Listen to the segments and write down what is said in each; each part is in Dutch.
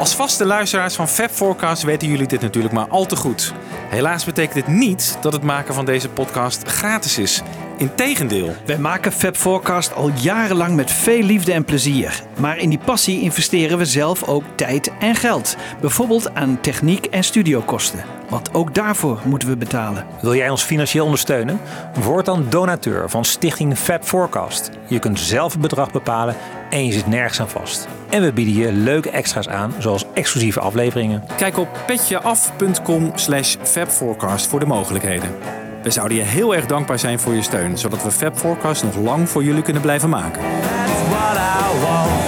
Als vaste luisteraars van Fab Forecast weten jullie dit natuurlijk maar al te goed. Helaas betekent dit niet dat het maken van deze podcast gratis is. Integendeel. Wij maken Fab Forecast al jarenlang met veel liefde en plezier. Maar in die passie investeren we zelf ook tijd en geld. Bijvoorbeeld aan techniek en studiokosten. Want ook daarvoor moeten we betalen. Wil jij ons financieel ondersteunen? Word dan donateur van Stichting Fab Forecast. Je kunt zelf het bedrag bepalen en je zit nergens aan vast. En we bieden je leuke extra's aan, zoals exclusieve afleveringen. Kijk op petjeaf.com slash fabforecast voor de mogelijkheden. We zouden je heel erg dankbaar zijn voor je steun, zodat we Fab Forecast nog lang voor jullie kunnen blijven maken. That's what I want.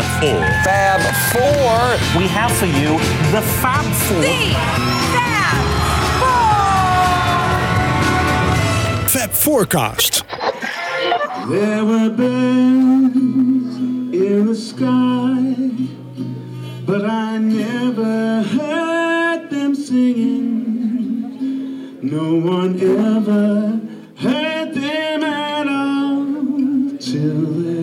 Fab Four. Fab Four. We have for you the Fab Four. Fab Forecast. There were birds in the sky, but I never heard them singing. No one ever heard them at all till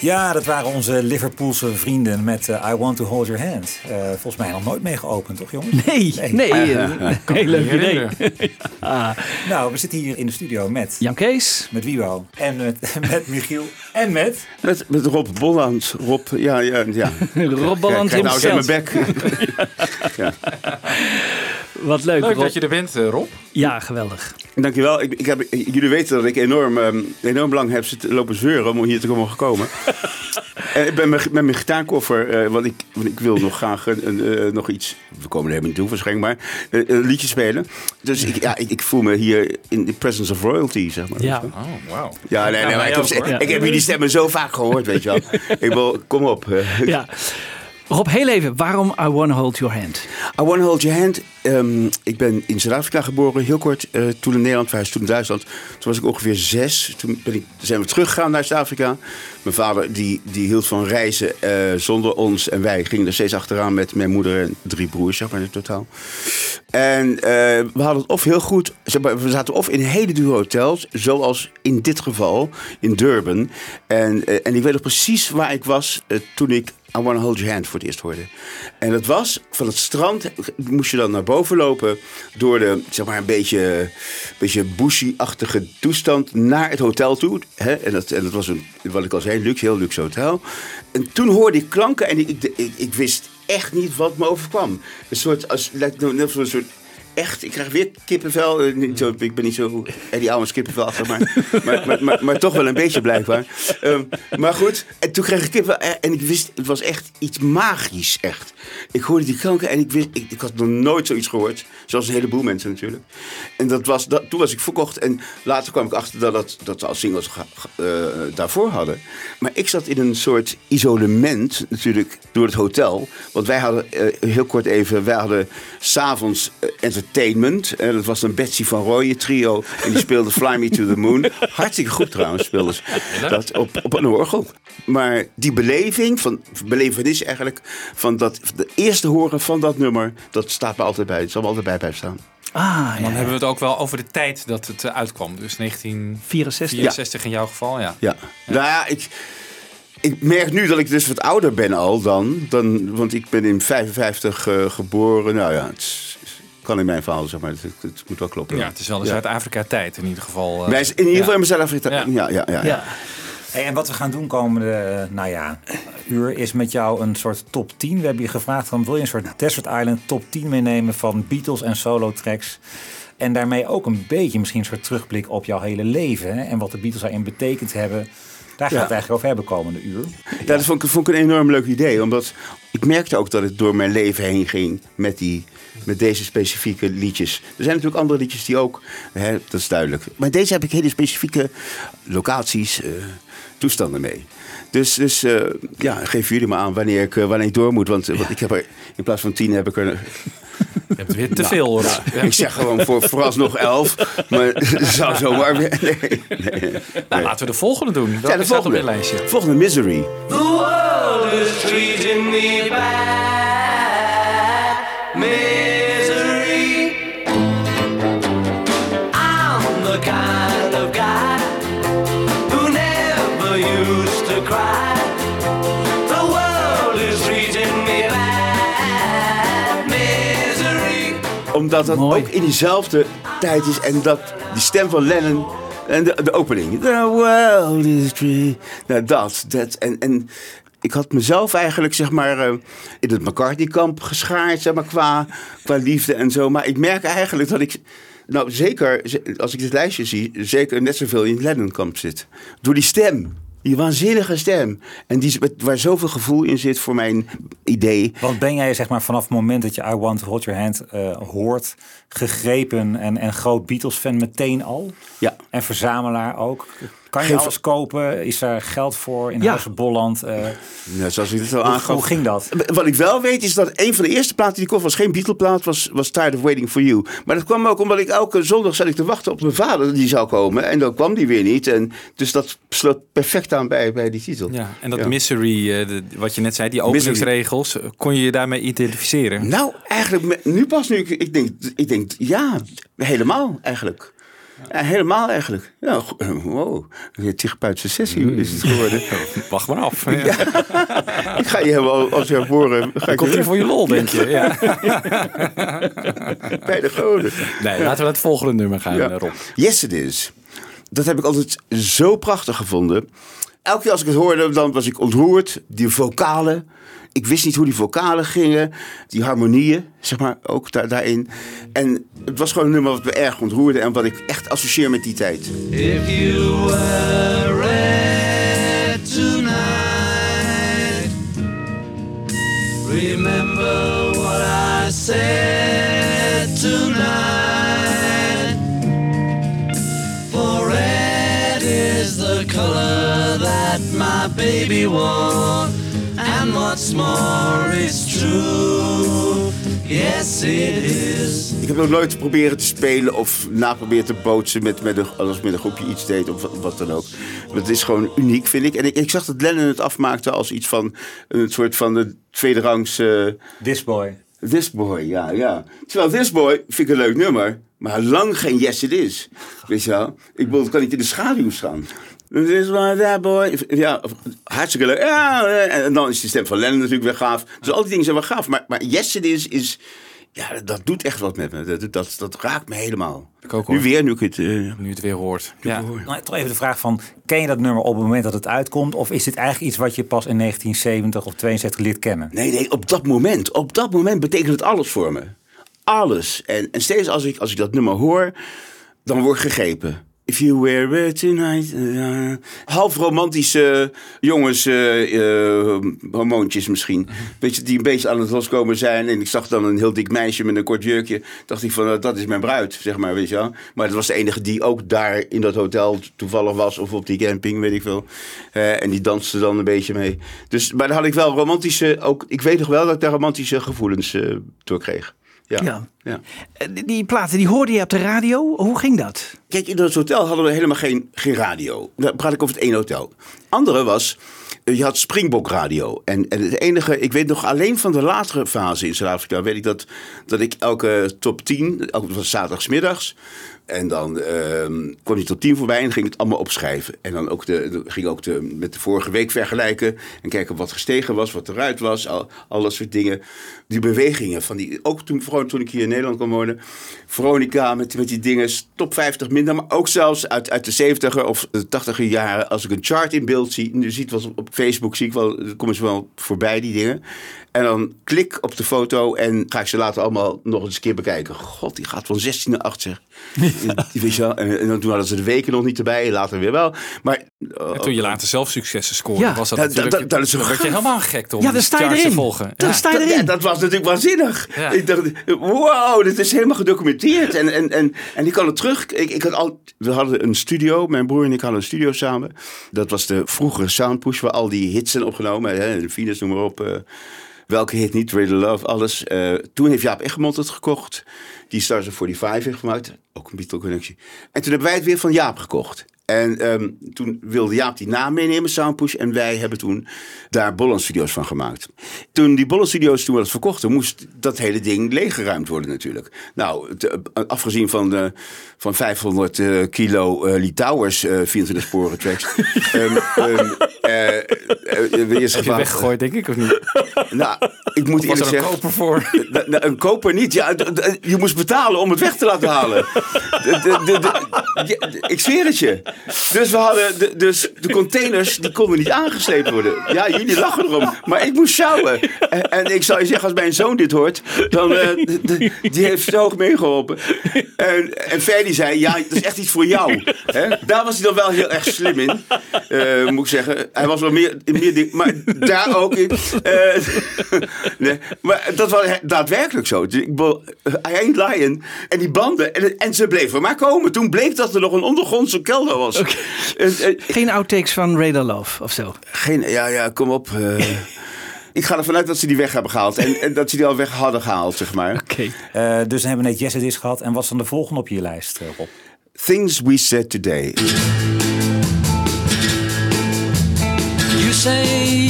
Ja, dat waren onze Liverpoolse vrienden met eh, I Want To Hold Your Hand. Eh, volgens mij nog nooit mee geopend, toch jongens? Nee, nee. een heel leuk idee. Nou, we zitten hier in de studio met, Jan Kees. met Wiebo en met, met Michiel en met... Met, met Rob Bolland. Rob, ja, ja, ja. Rob Balland Kijk nou eens in mijn himself. bek. Wat leuk, Leuk Rob. dat je er bent, eh, Rob. Ja, geweldig. Dankjewel. Ik, ik heb, jullie weten dat ik enorm, ehm, enorm lang heb zitten lopen zeuren om hier te komen gekomen. en ik ben met, mijn gitaarkoffer, eh, want, ik, want ik wil nog graag een, een, eh, nog iets, we komen er helemaal niet toe waarschijnlijk, maar eh, een liedje spelen. Dus ik, ja, ik, ik voel me hier in the presence of royalty, zeg maar. Ja. Oh, wauw. Ja, nee, nee, maar ik, heb, ik heb jullie stemmen zo vaak gehoord, weet je wel. ik wil, kom op. eh. Ja. Rob, heel even, waarom I Wanna Hold Your Hand? I Wanna Hold Your Hand. Ehm, ik ben in Zuid-Afrika geboren, heel kort. eh, toen in Nederland verhuisd, toen in Duitsland. Toen was ik ongeveer zes. Toen ben ik, zijn we teruggegaan naar Zuid-Afrika. Mijn vader die, die hield van reizen eh, zonder ons. En wij gingen er steeds achteraan met mijn moeder en drie broers, zeg maar in totaal. En eh, we hadden het of heel goed... We zaten of in hele dure hotels, zoals in dit geval in Durban. En, en ik weet nog precies waar ik was toen ik I Wanna Hold Your Hand voor het eerst hoorde. En dat was van het strand, moest je dan naar boven lopen door de, zeg maar, een beetje, beetje bushy-achtige toestand naar het hotel toe. Hè? En, dat, en dat was een, wat ik al zei, luxe, heel luxe hotel. En toen hoorde ik klanken en ik, ik, ik, wist echt niet wat me overkwam. Een soort, als, net zo'n soort echt, ik krijg weer kippenvel. Eh, niet zo, ik ben niet zo Eddie Owens kippenvel achter, maar, maar, maar, maar, toch wel een beetje blijkbaar. Ehm, maar goed, en toen kreeg ik kippenvel eh, en ik wist, het was echt iets magisch, echt. Ik hoorde die klanken en ik wist, ik, had nog nooit zoiets gehoord. Zoals een heleboel mensen natuurlijk. En dat was, dat, toen was ik verkocht en later kwam ik achter dat, dat, we al singles eh, daarvoor hadden. Maar ik zat in een soort isolement natuurlijk door het hotel. Want wij hadden, eh, heel kort even, wij hadden s'avonds eh, entertainment. En dat was een Betsy van Rooyen trio. En die speelde Fly Me to the Moon. Hartstikke goed trouwens, speelden ze dat op, op een orgel. Maar die beleving, van, belevenis eigenlijk, van dat, de eerste horen van dat nummer, dat staat me altijd bij. Het zal me altijd bij blijven staan. Ah, Dan ja. hebben we het ook wel over de tijd dat het eh, uitkwam. Dus 1964 64. in jouw geval, ja. Ja. Nou ja, ik, ik merk nu dat ik dus wat ouder ben al dan. dan want ik ben in 55 eh, geboren. Nou ja, het is- kan in mijn verhaal, zeg maar. Het, het moet wel kloppen. Ja, het is wel de Ja. Zuid-Afrika-tijd in ieder geval. eh. Wij zijn in ieder geval Ja. in Zuid-Afrika. Ja. Ja. Ja, ja, ja, Ja. Hey, en wat we gaan doen komende eh, nou ja, uur is met jou een soort top 10. We hebben je gevraagd van wil je een soort Desert Island top 10 meenemen van Beatles en solo tracks. En daarmee ook een beetje misschien een soort terugblik op jouw hele leven. Hè? En wat de Beatles daarin betekend hebben. Daar gaan we Ja. het eigenlijk over hebben komende uur. Ja, dat vond ik, vond ik een enorm leuk idee. Omdat ik merkte ook dat het door mijn leven heen ging met, die, met deze specifieke liedjes. Er zijn natuurlijk andere liedjes die ook, hè, dat is duidelijk. Maar deze heb ik hele specifieke locaties, eh, toestanden mee. Dus, dus eh, ja, geef jullie maar aan wanneer ik, eh, wanneer ik door moet. Want, want ik heb er, in plaats van tien heb ik er... Je hebt weer te veel hoor. Ja. Ik zeg gewoon voor, vooralsnog elf. Maar het zou zomaar... weer- Nee, nee, nee. Nou, laten we de volgende doen. Ja, de staat op volgende. lijstje? Volgende Misery. The world is treating me bad. Omdat dat Mooi. ook in diezelfde tijd is. En dat die stem van Lennon. En de, de opening. The world is tree. Nou, dat. dat en, en ik had mezelf eigenlijk, zeg maar, eh, in het McCartney-kamp geschaard, zeg maar, qua, qua liefde en zo. Maar ik merk eigenlijk dat ik, nou zeker, ze- als ik dit lijstje zie, zeker net zoveel in het Lennon-kamp zit. Door die stem. Die waanzinnige stem. En die, waar zoveel gevoel in zit voor mijn idee. Want ben jij zeg maar vanaf het moment dat je I Want to Hold Your Hand eh, hoort, gegrepen en, en groot Beatles fan meteen al? Ja. En verzamelaar ook? Kan je Geen alles kopen? Is daar geld voor in Ja. Huis Bolland? Eh, Ja, zoals ik het al hoe, aangaf. hoe ging dat? Wat ik wel weet is dat een van de eerste platen die ik kocht was geen Beatle-plaat, was, was Tired of Waiting for You. Maar dat kwam ook omdat ik elke zondag zat ik te wachten op mijn vader die zou komen. En dan kwam die weer niet. En dus dat sloot perfect aan bij, bij die titel. Ja, en dat Ja. Misery, eh, de- wat je net zei, die openingsregels, eh, kon je je daarmee identificeren? Nou, eigenlijk, nu pas nu, ik, ik, denk, ik denk, ja, helemaal eigenlijk. Ja, helemaal eigenlijk. Ja, go- wow, een therapeutische sessie is het geworden. Wacht maar af. Ik ga je helemaal, als je horen, ga ik Komt je hier voor je lol, denk je? Ja. bij de goden. Nee, laten we naar het volgende nummer gaan, Ja. eh, Rob. Yes, it is. Dat heb ik altijd zo prachtig gevonden. Elke keer als ik het hoorde, dan was ik ontroerd. Die vocalen. Ik wist niet hoe die vocalen gingen. Die harmonieën, zeg maar, ook daar, daarin. En het was gewoon een nummer wat me erg ontroerde. En wat ik echt associeer met die tijd. If you were red tonight, remember what I said tonight. For red is the color that my baby wore, and what's more is true. Yes, it is. Ik heb nog nooit proberen te spelen of na proberen te bootsen met, met, een, als met een groepje iets deed of wat, dan ook. Dat is gewoon uniek, vind ik. En ik, ik zag dat Lennon het afmaakte als iets van een soort van de tweede rangs... eh, This boy. This Boy, ja, ja. Terwijl This Boy vind ik een leuk nummer, maar lang geen Yes It Is. Weet je wel? Ik bedoel, het kan niet in de schaduw staan. This Boy, that boy. Ja, hartstikke leuk. Ja, en dan is de stem van Lennon natuurlijk weer gaaf. Dus al die dingen zijn wel gaaf. Maar, maar Yes It Is, is ja, dat doet echt wat met me. Dat, dat, dat raakt me helemaal. Ik ook, hoor. Nu weer, nu ik het... eh, Nu het weer hoort. Ja. Nou, toch even de vraag van, ken je dat nummer op het moment dat het uitkomt? Of is dit eigenlijk iets wat je pas in 1970 of 72 leert kennen? Nee, nee, op dat moment. Op dat moment betekent het alles voor me. Alles. En, en steeds als ik, als ik dat nummer hoor, dan word ik gegrepen. If you wear it tonight. eh, half romantische jongens, eh, eh, hormoontjes misschien. Weet je, die een beetje aan het loskomen zijn. En ik zag dan een heel dik meisje met een kort jurkje. Dacht ik van, nou, dat is mijn bruid, zeg maar, weet je wel. Maar dat was de enige die ook daar in dat hotel toevallig was. Of op die camping, weet ik veel. Eh, en die danste dan een beetje mee. Dus, maar daar had ik wel romantische, ook, ik weet nog wel dat ik daar romantische gevoelens eh, door kreeg. Ja. Ja. Eh, die- platen, die hoorde je op de radio. Hoe ging dat? Kijk, in dat hotel hadden we helemaal geen, geen radio. Dan praat ik over het één hotel. Andere was, eh, je had Springbok radio. En, en het enige, ik weet nog alleen van de latere fase in Zuid-Afrika, weet ik dat, dat ik elke top 10, elke zaterdagsmiddags. En dan ehm, kwam die tot 10 voorbij en ging het allemaal opschrijven. En dan ook de, ging ook de, met de vorige week vergelijken. En kijken wat gestegen was, wat eruit was. Al, dat soort dingen. Die bewegingen van die. Ook toen, toen ik hier in Nederland kwam wonen. Veronica met, met die dingen. Top 50 minder. Maar ook zelfs uit, uit de 70er of de 80er jaren. Als ik een chart in beeld zie. Nu ziet wat op Facebook zie ik wel. Komen ze wel voorbij, die dingen. En dan klik op de foto en ga ik ze later allemaal nog eens een keer bekijken. God, die gaat van 16 naar 8 zeg. Die weet je wel. En, en dan toen hadden ze de weken nog niet erbij, later weer wel. Maar En toen je later zelf successen scoorde, Ja, was dat dat- natuurlijk... dat- dat is zo dan werd je helemaal gek om Ja, die sta je charts te erin. volgen. Dan Ja. sta je dat, erin. dat was natuurlijk waanzinnig. Ja. Ik dacht, wow, dit is helemaal gedocumenteerd. En, en, en, en ik kan het terug. Ik, ik had al, we hadden een studio, mijn broer en ik hadden een studio samen. Dat was de vroegere Soundpush, waar al die hits zijn opgenomen. Hè, de Venus, noem maar op. eh, welke hit niet, to Love, alles. Eh, toen heeft Jaap Egmond het gekocht. Die Stars of 45 heeft gemaakt. Ook een Beatle-connectie. En toen hebben wij het weer van Jaap gekocht. En ehm, toen wilde Jaap die naam meenemen, Soundpush. En wij hebben toen daar Bolland Studios van gemaakt. Toen die Bolland Studios toen we dat verkochten, moest dat hele ding leeggeruimd worden natuurlijk. Nou, te- afgezien van, eh, van 500 eh, kilo eh Lee Towers eh 24 sporen tracks. Eh, eh, eh, weer eens Heb je weggegooid, denk ik, of niet? Nou, ik moet Was eerlijk er een zeggen... koper voor? Nou, een koper niet. Ja, je moest betalen om het weg te laten halen. De- de- ik zweer het je. Dus we hadden de, dus de containers die konden niet aangesleept worden. Ja, jullie lachen erom. Maar ik moest sjouwen. En, en ik zal je zeggen, als mijn zoon dit hoort, dan d- die heeft zo meegeholpen. En, en Ferdy zei, ja, dat is echt iets voor jou. Hè? Daar was hij dan wel heel erg slim in, eh, moet ik zeggen. Hij was wel meer, meer ding, maar daar ook in. Eh, maar dat was daadwerkelijk zo. Dus I ain't lying. En die banden, en, en ze bleven maar komen. Toen bleek dat er nog een ondergrondse kelder was. En- en- Geen outtakes van Radar Love of zo. geen, ja, ja, kom op. eh. ik ga ervan uit dat ze die weg hebben gehaald. En, en dat ze die al weg hadden gehaald, zeg maar. Oké. Eh, dus dan hebben we net Yes It Is gehad. En wat is dan de volgende op je lijst, eh, Rob? Things we said today. You say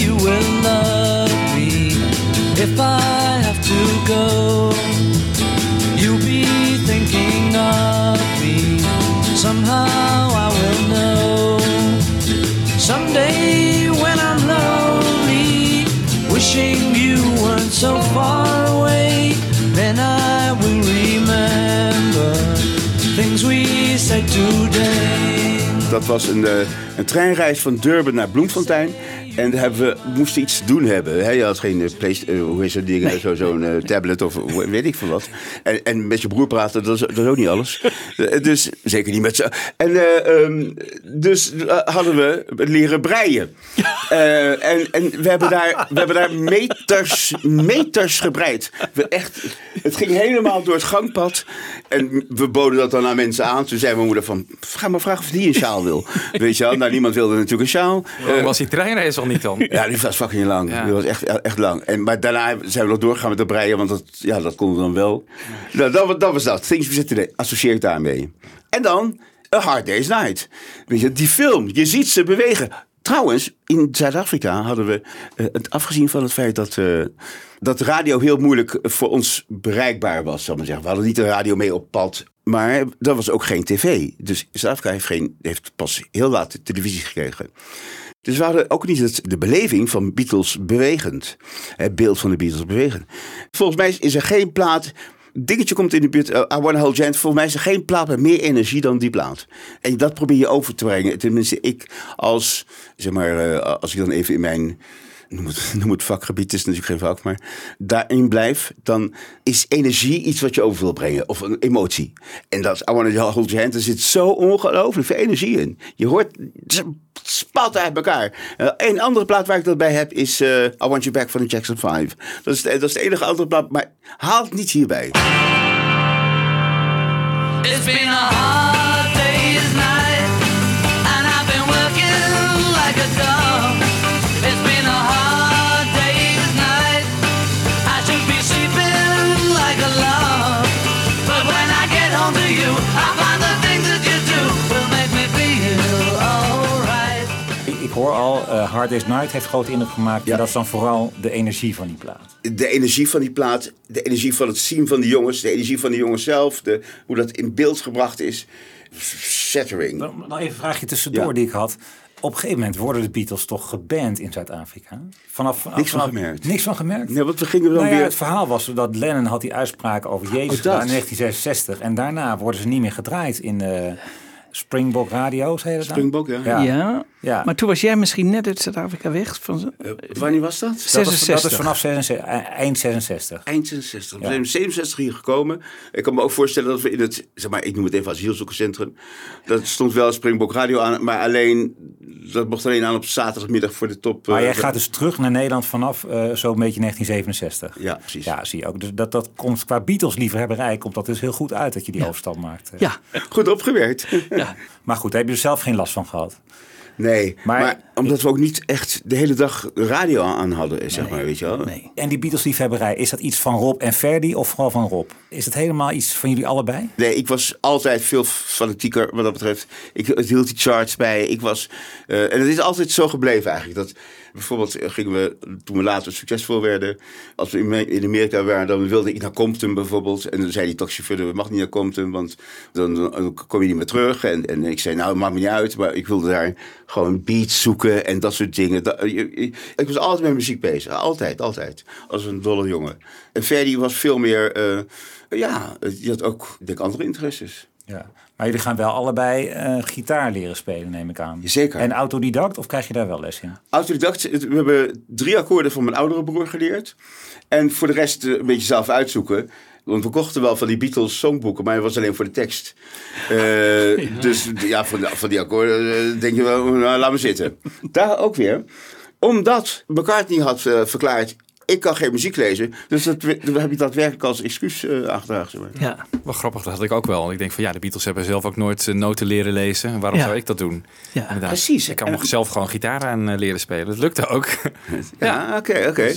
Dat was een, eh, een treinreis van Durban naar Bloemfontein. En daar hebben we moesten iets te doen hebben. Hè? Je had geen eh, hoe is dat ding, zo, zo'n eh, tablet of weet ik veel wat. En, en met je broer praten, dat is, dat is ook niet alles. Dus zeker niet met zo. En eh, ehm, dus hadden we leren breien. Eh, en, en we hebben daar, we hebben daar meters, meters gebreid. We echt, het ging helemaal door het gangpad. En we boden dat dan aan mensen aan. Toen zei mijn moeder van, ga maar vragen of die een sjaal wil. Weet je wel? Nou, niemand wilde natuurlijk een sjaal. Was die treinreis toch niet dan? Ja, die was fucking lang. Ja. Die was echt, echt lang. En, maar daarna zijn we nog doorgegaan met dat breien, want dat, ja, dat konden we dan wel. Nou, dat, was- dat was dat. Things We Today. Associeer ik daarmee. En dan A Hard Day's Night. Weet je, die film. Je ziet ze bewegen. Trouwens, in Zuid-Afrika hadden we, eh, het, afgezien van het feit dat, eh, dat de radio heel moeilijk voor ons bereikbaar was, zal ik maar zeggen. We hadden niet de radio mee op pad, maar dat was ook geen tv. Dus Zuid-Afrika heeft, geen, heeft pas heel laat televisie gekregen. Dus we hadden ook niet de beleving van Beatles bewegend. Het beeld van de Beatles bewegend. Volgens mij is er geen plaat. Dingetje komt in de buurt. eh, I Wanna Hold Hand. Volgens mij is er geen plaat met meer energie dan die plaat. En dat probeer je over te brengen. Tenminste, ik als, zeg maar, eh, als ik dan even in mijn. Noem het, noem het vakgebied, het is natuurlijk geen vak, maar daarin blijf, dan is energie iets wat je over wil brengen. Of een emotie. En dat is I Wanna Hold Your Hand, er zit zo ongelooflijk veel energie in. Je hoort, spat uit elkaar. Eh, een andere plaat waar ik dat bij heb is eh, I Want You Back van de Jackson 5. Dat is, de enige andere plaat, maar haal het niet hierbij. It's been a hard Hard Day's Night heeft grote indruk gemaakt. Ja. En dat is dan vooral de energie van die plaat. De energie van die plaat, de energie van het zien van de jongens, de energie van de jongens zelf, de, hoe dat in beeld gebracht is. Shattering. Dan, dan even een vraagje tussendoor Ja. die ik had. Op een gegeven moment worden de Beatles toch geband in Zuid-Afrika? Vanaf, vanaf, Niks van vanaf- gemerkt. Niks van gemerkt? Nee, want we gingen dan Nou ja, weer... het verhaal was dat Lennon had die uitspraak over Jezus Oh, gedaan in 1966. En daarna worden ze niet meer gedraaid in eh Springbok Radio, zei je dat dan? Springbok, ja. Ja. Ja. Ja. Maar toen was jij misschien net uit Zuid-Afrika weg. Van, Eh, wanneer was dat? Dat is, 66. dat is vanaf 66, e- eind 66. Eind 66. We Ja. zijn 67 hier gekomen. Ik kan me ook voorstellen dat we in het, zeg maar, ik noem het even asielzoekerscentrum. Dat stond wel Springbok Radio aan, maar alleen, dat mocht alleen aan op zaterdagmiddag voor de top. Maar eh, jij gaat dus terug naar Nederland vanaf eh, zo'n beetje 1967. Ja, precies. Ja, zie je ook. Dus dat, dat komt qua Beatles-liefhebberij komt dat dus heel goed uit dat je die overstap maakt. ja, Goed opgewerkt. Maar goed, daar heb je er zelf geen last van gehad. Nee, maar, Maar- omdat we ook niet echt de hele dag radio aan hadden, zeg maar, weet je wel. nee. En die Beatles-liefhebberij, is dat iets van Rob en Ferdy of vooral van Rob? Is het helemaal iets van jullie allebei? Nee, ik was altijd veel fanatieker wat dat betreft. Ik hield die charts bij. Ik was, eh, en het is altijd zo gebleven eigenlijk. Dat bijvoorbeeld eh, gingen we, toen we later succesvol werden, als we in, Me- in Amerika waren, dan wilde ik naar Compton bijvoorbeeld. En dan zei die taxichauffeur, we mag niet naar Compton, want dan, kom je niet meer terug. En, en ik zei, nou, maakt me niet uit, maar ik wilde daar gewoon beats zoeken en dat soort dingen. Dat, je- ik was altijd met muziek bezig. Altijd, altijd. Als een dolle jongen. En Ferdy was veel meer, eh, ja, die had ook, ik denk, andere interesses. Ja. Maar jullie gaan wel allebei eh, gitaar leren spelen, neem ik aan. Zeker. En autodidact of krijg je daar wel les in? Autodidact, we hebben drie akkoorden van mijn oudere broer geleerd. En voor de rest eh, een beetje zelf uitzoeken. Want we kochten wel van die Beatles songboeken, maar het was alleen voor de tekst. Eh, Dus ja, van, van die akkoorden denk je wel, nou, laat me zitten. Daar ook weer. Omdat McCartney had verklaard, ik kan geen muziek lezen. Dus dat, dat heb je daadwerkelijk als excuus eh aangedragen. Zeg maar. Ja. Wel grappig, dat had ik ook wel. Ik denk van ja, de Beatles hebben zelf ook nooit eh, noten leren lezen. Waarom Ja. zou ik dat doen? Ja. Inderdaad. Precies. Ik kan En- nog zelf gewoon gitaar aan eh, leren spelen. Dat lukte ook. Ja, oké, oké.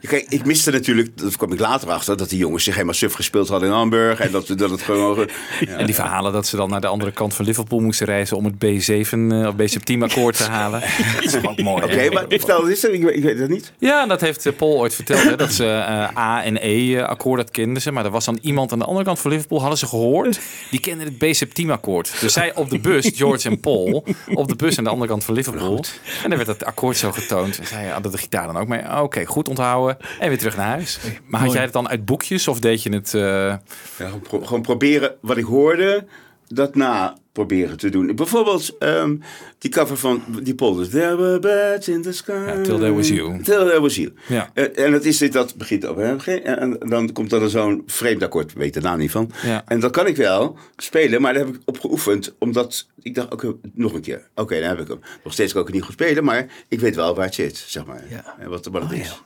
Kijk, ik miste natuurlijk, dat kwam ik later achter, dat die jongens zich helemaal suf gespeeld hadden in Hamburg. En dat, dat het gewoon. Ja. En die verhalen dat ze dan naar de andere kant van Liverpool moesten reizen om het B7 eh, of B10 akkoord te halen. dat is ook mooi. Oké, hè? maar vertel, wat is er? Ik, weet- ik weet het niet. Ja, dat heeft eh, Paul ooit verteld. Hè, dat ze eh, A en E eh, akkoord, dat kenden ze. Maar er was dan iemand aan de andere kant van Liverpool, hadden ze gehoord. Die kende het B-septiem akkoord. Dus zij op de bus, George en Paul, op de bus aan de andere kant van Liverpool. En dan werd het akkoord zo getoond. En zij hadden de gitaar dan ook mee. Oké, goed onthouden. En weer terug naar huis. Maar had jij het dan uit boekjes of deed je het... eh, Ja, gewoon, pro- gewoon proberen wat ik hoorde, dat na proberen te doen. Bijvoorbeeld ehm, die cover van die polders. There were birds in the sky. Ja, Till There Was You. Till There Was You. Ja. Eh, en dat is dit, dat begint op. Hè? En dan komt er zo'n vreemd akkoord, weet de naam niet van. Ja. En dat kan ik wel spelen, maar daar heb ik op geoefend. Omdat ik dacht, oké, nog een keer. Oké, dan heb ik hem. Nog steeds kan ik het niet goed spelen, maar ik weet wel waar het zit, zeg maar. Ja. En wat, wat het Oh, is.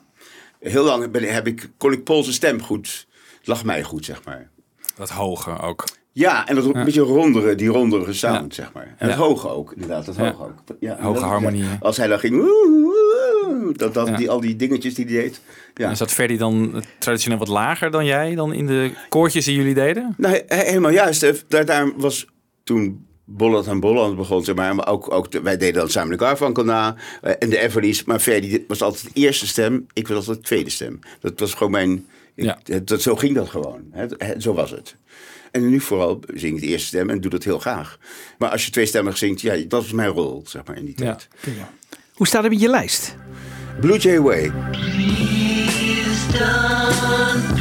Heel lang ben, heb ik, kon ik Paul's stem goed. Het lag mij goed, zeg maar. dat hoge ook. Ja, en dat een beetje rondere, die rondere sound, zeg maar. En het hoge ook, inderdaad, het hoge ook. Ja, Hoge dat- harmonieën. ja. Als hij dan ging, woe, woe, woe, dat, dat, die, al die dingetjes die hij deed. Ja. En zat Ferdy dan traditioneel wat lager dan jij, dan in de koortjes die jullie deden? Nou, he- he- helemaal juist. Daar, daar was toen Bolland en Bolland begon, zeg maar. Maar ook, ook de- wij deden dan samen de Garfunkel na. eh, en de Everlys. Maar Ferdy was altijd de eerste stem. Ik was altijd de tweede stem. Dat was gewoon mijn... ik- Ja. dat, zo ging dat gewoon. Hè, Zo was het. En nu vooral zing ik de eerste stem en doe dat heel graag. Maar als je tweestemmig zingt, ja, dat was mijn rol, zeg maar, in die Ja. tijd. Hoe staat het met je lijst? Blue Jay Way. Please don't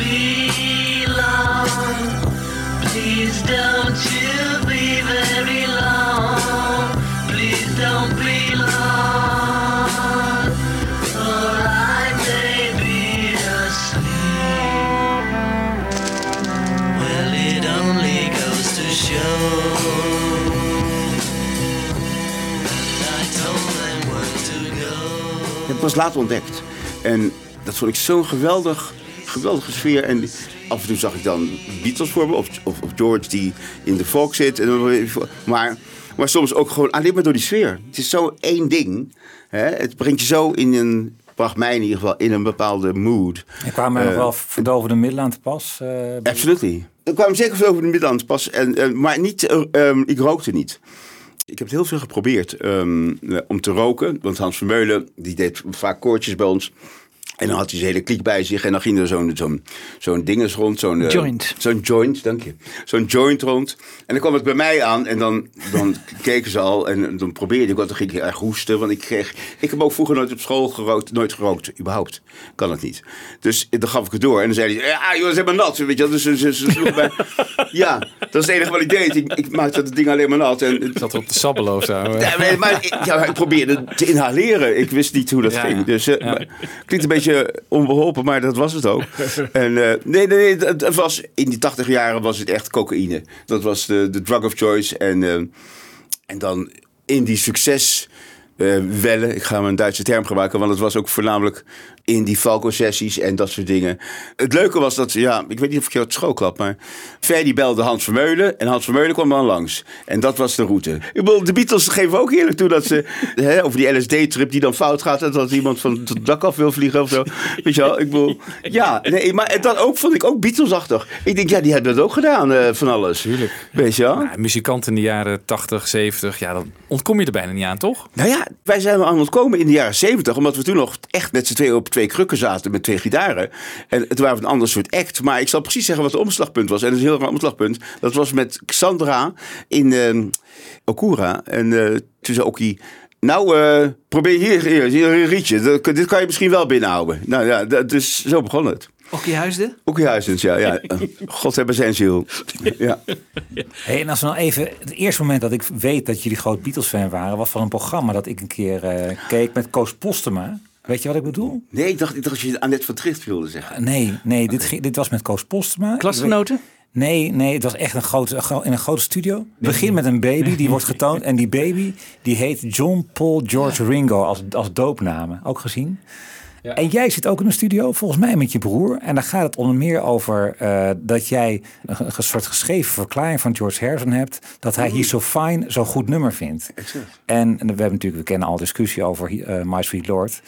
Het was later ontdekt. En dat vond ik zo'n geweldig, geweldige sfeer. En af en toe zag ik dan Beatles voor me. Of, of, of George die in de folk zit. En Maar, maar soms ook gewoon alleen maar door die sfeer. Het is zo één ding. Hè? Het brengt je zo in een... Bracht mij in ieder geval in een bepaalde mood. Er kwamen er nog Eh, wel verdovende middelen aan te pas. bij- Absolutely. Er kwam zeker veel over de Middelland pas. En, eh, maar niet, eh, ehm, ik rookte niet. Ik heb het heel veel geprobeerd ehm, eh, om te roken. Want Hans Vermeulen die deed vaak koortjes bij ons. En dan had hij zijn hele kliek bij zich. En dan ging er zo'n zo'n zo'n dinges rond. Zo'n eh, Joint. Zo'n joint, dank je. Zo'n joint rond. En dan kwam het bij mij aan. En dan, dan keken ze al. En dan probeerde ik wat. Dan ging ik erg hoesten. Want ik kreeg... Ik heb ook vroeger nooit op school gerookt. Nooit gerookt, überhaupt. Kan het niet. Dus dan gaf ik het door. En dan zei hij... Ja, joh, ze hebben nat. Weet je. Dus sloeg mij... Ja, dat is het enige wat ik deed. Ik, ik maakte het ding alleen maar nat. En, Zat er op de sabbelen of zo? ja, maar, maar ik, ja, ik probeerde te inhaleren. Ik wist niet hoe dat Ja, ging. Dus eh, Ja. maar- klinkt een beetje onbeholpen, maar dat was het ook. En eh, nee, nee, nee het, het was, in die tachtig jaren was het echt cocaïne. Dat was de, de drug of choice. En, eh, en dan in die succes... eh, wellen, ik ga een Duitse term gebruiken, want het was ook voornamelijk in die Falco-sessies en dat soort dingen. Het leuke was dat, ja, ik weet niet of ik je uit school klap, maar Ferdy belde Hans Vermeulen en Hans Vermeulen kwam dan langs. En dat was de route. Ik bedoel, de Beatles geven ook eerlijk toe dat ze, hè, over die LSD-trip die dan fout gaat, en dat iemand van het dak af wil vliegen of zo. Weet je wel, ik bedoel, ja, nee, maar dat ook vond ik ook Beatlesachtig. Ik denk, ja, die hebben dat ook gedaan, eh, van alles. Tuurlijk. Weet je wel? Muzikanten in de jaren 80, 70, ja, dan ontkom je er bijna niet aan, toch? Nou ja, wij zijn wel aan het komen in de jaren zeventig. Omdat we toen nog echt met z'n tweeën op twee krukken zaten met twee gitaren. En het waren een ander soort act. Maar ik zal precies zeggen wat het omslagpunt was. En het is een heel raar omslagpunt. Dat was met Xandra in ehm Okura. En eh toen zei Oki... Nou, eh, probeer hier, hier, hier een rietje. Dat- dit kan je misschien wel binnenhouden. Nou ja, dat- dus zo begon het. Okkie Huisde? Oki Huizens, ja. ja. God hebben zijn ziel. Ja. Hey, en als we nou even, het eerste moment dat ik weet dat jullie groot Beatles-fan waren, was van een programma dat ik een keer eh, keek met Koos Postema. Weet je wat ik bedoel? Nee, ik dacht, ik dacht dat je Annette van Tricht wilde zeggen. Nee, nee, dit, ging- dit was met Koos Postema. Klasgenoten? Nee, nee, het was echt een grote, in een grote studio. Het begint met een baby, die wordt getoond. En die baby, die heet John Paul George Ringo als, als doopnamen. Ook gezien. En jij zit ook in een studio, volgens mij met je broer. En daar gaat het onder meer over eh, dat jij een, een soort geschreven verklaring van George Harrison hebt. Dat hij He's So Fine zo'n goed nummer vindt. En, en we hebben natuurlijk, we kennen al discussie over eh, My Sweet Lord.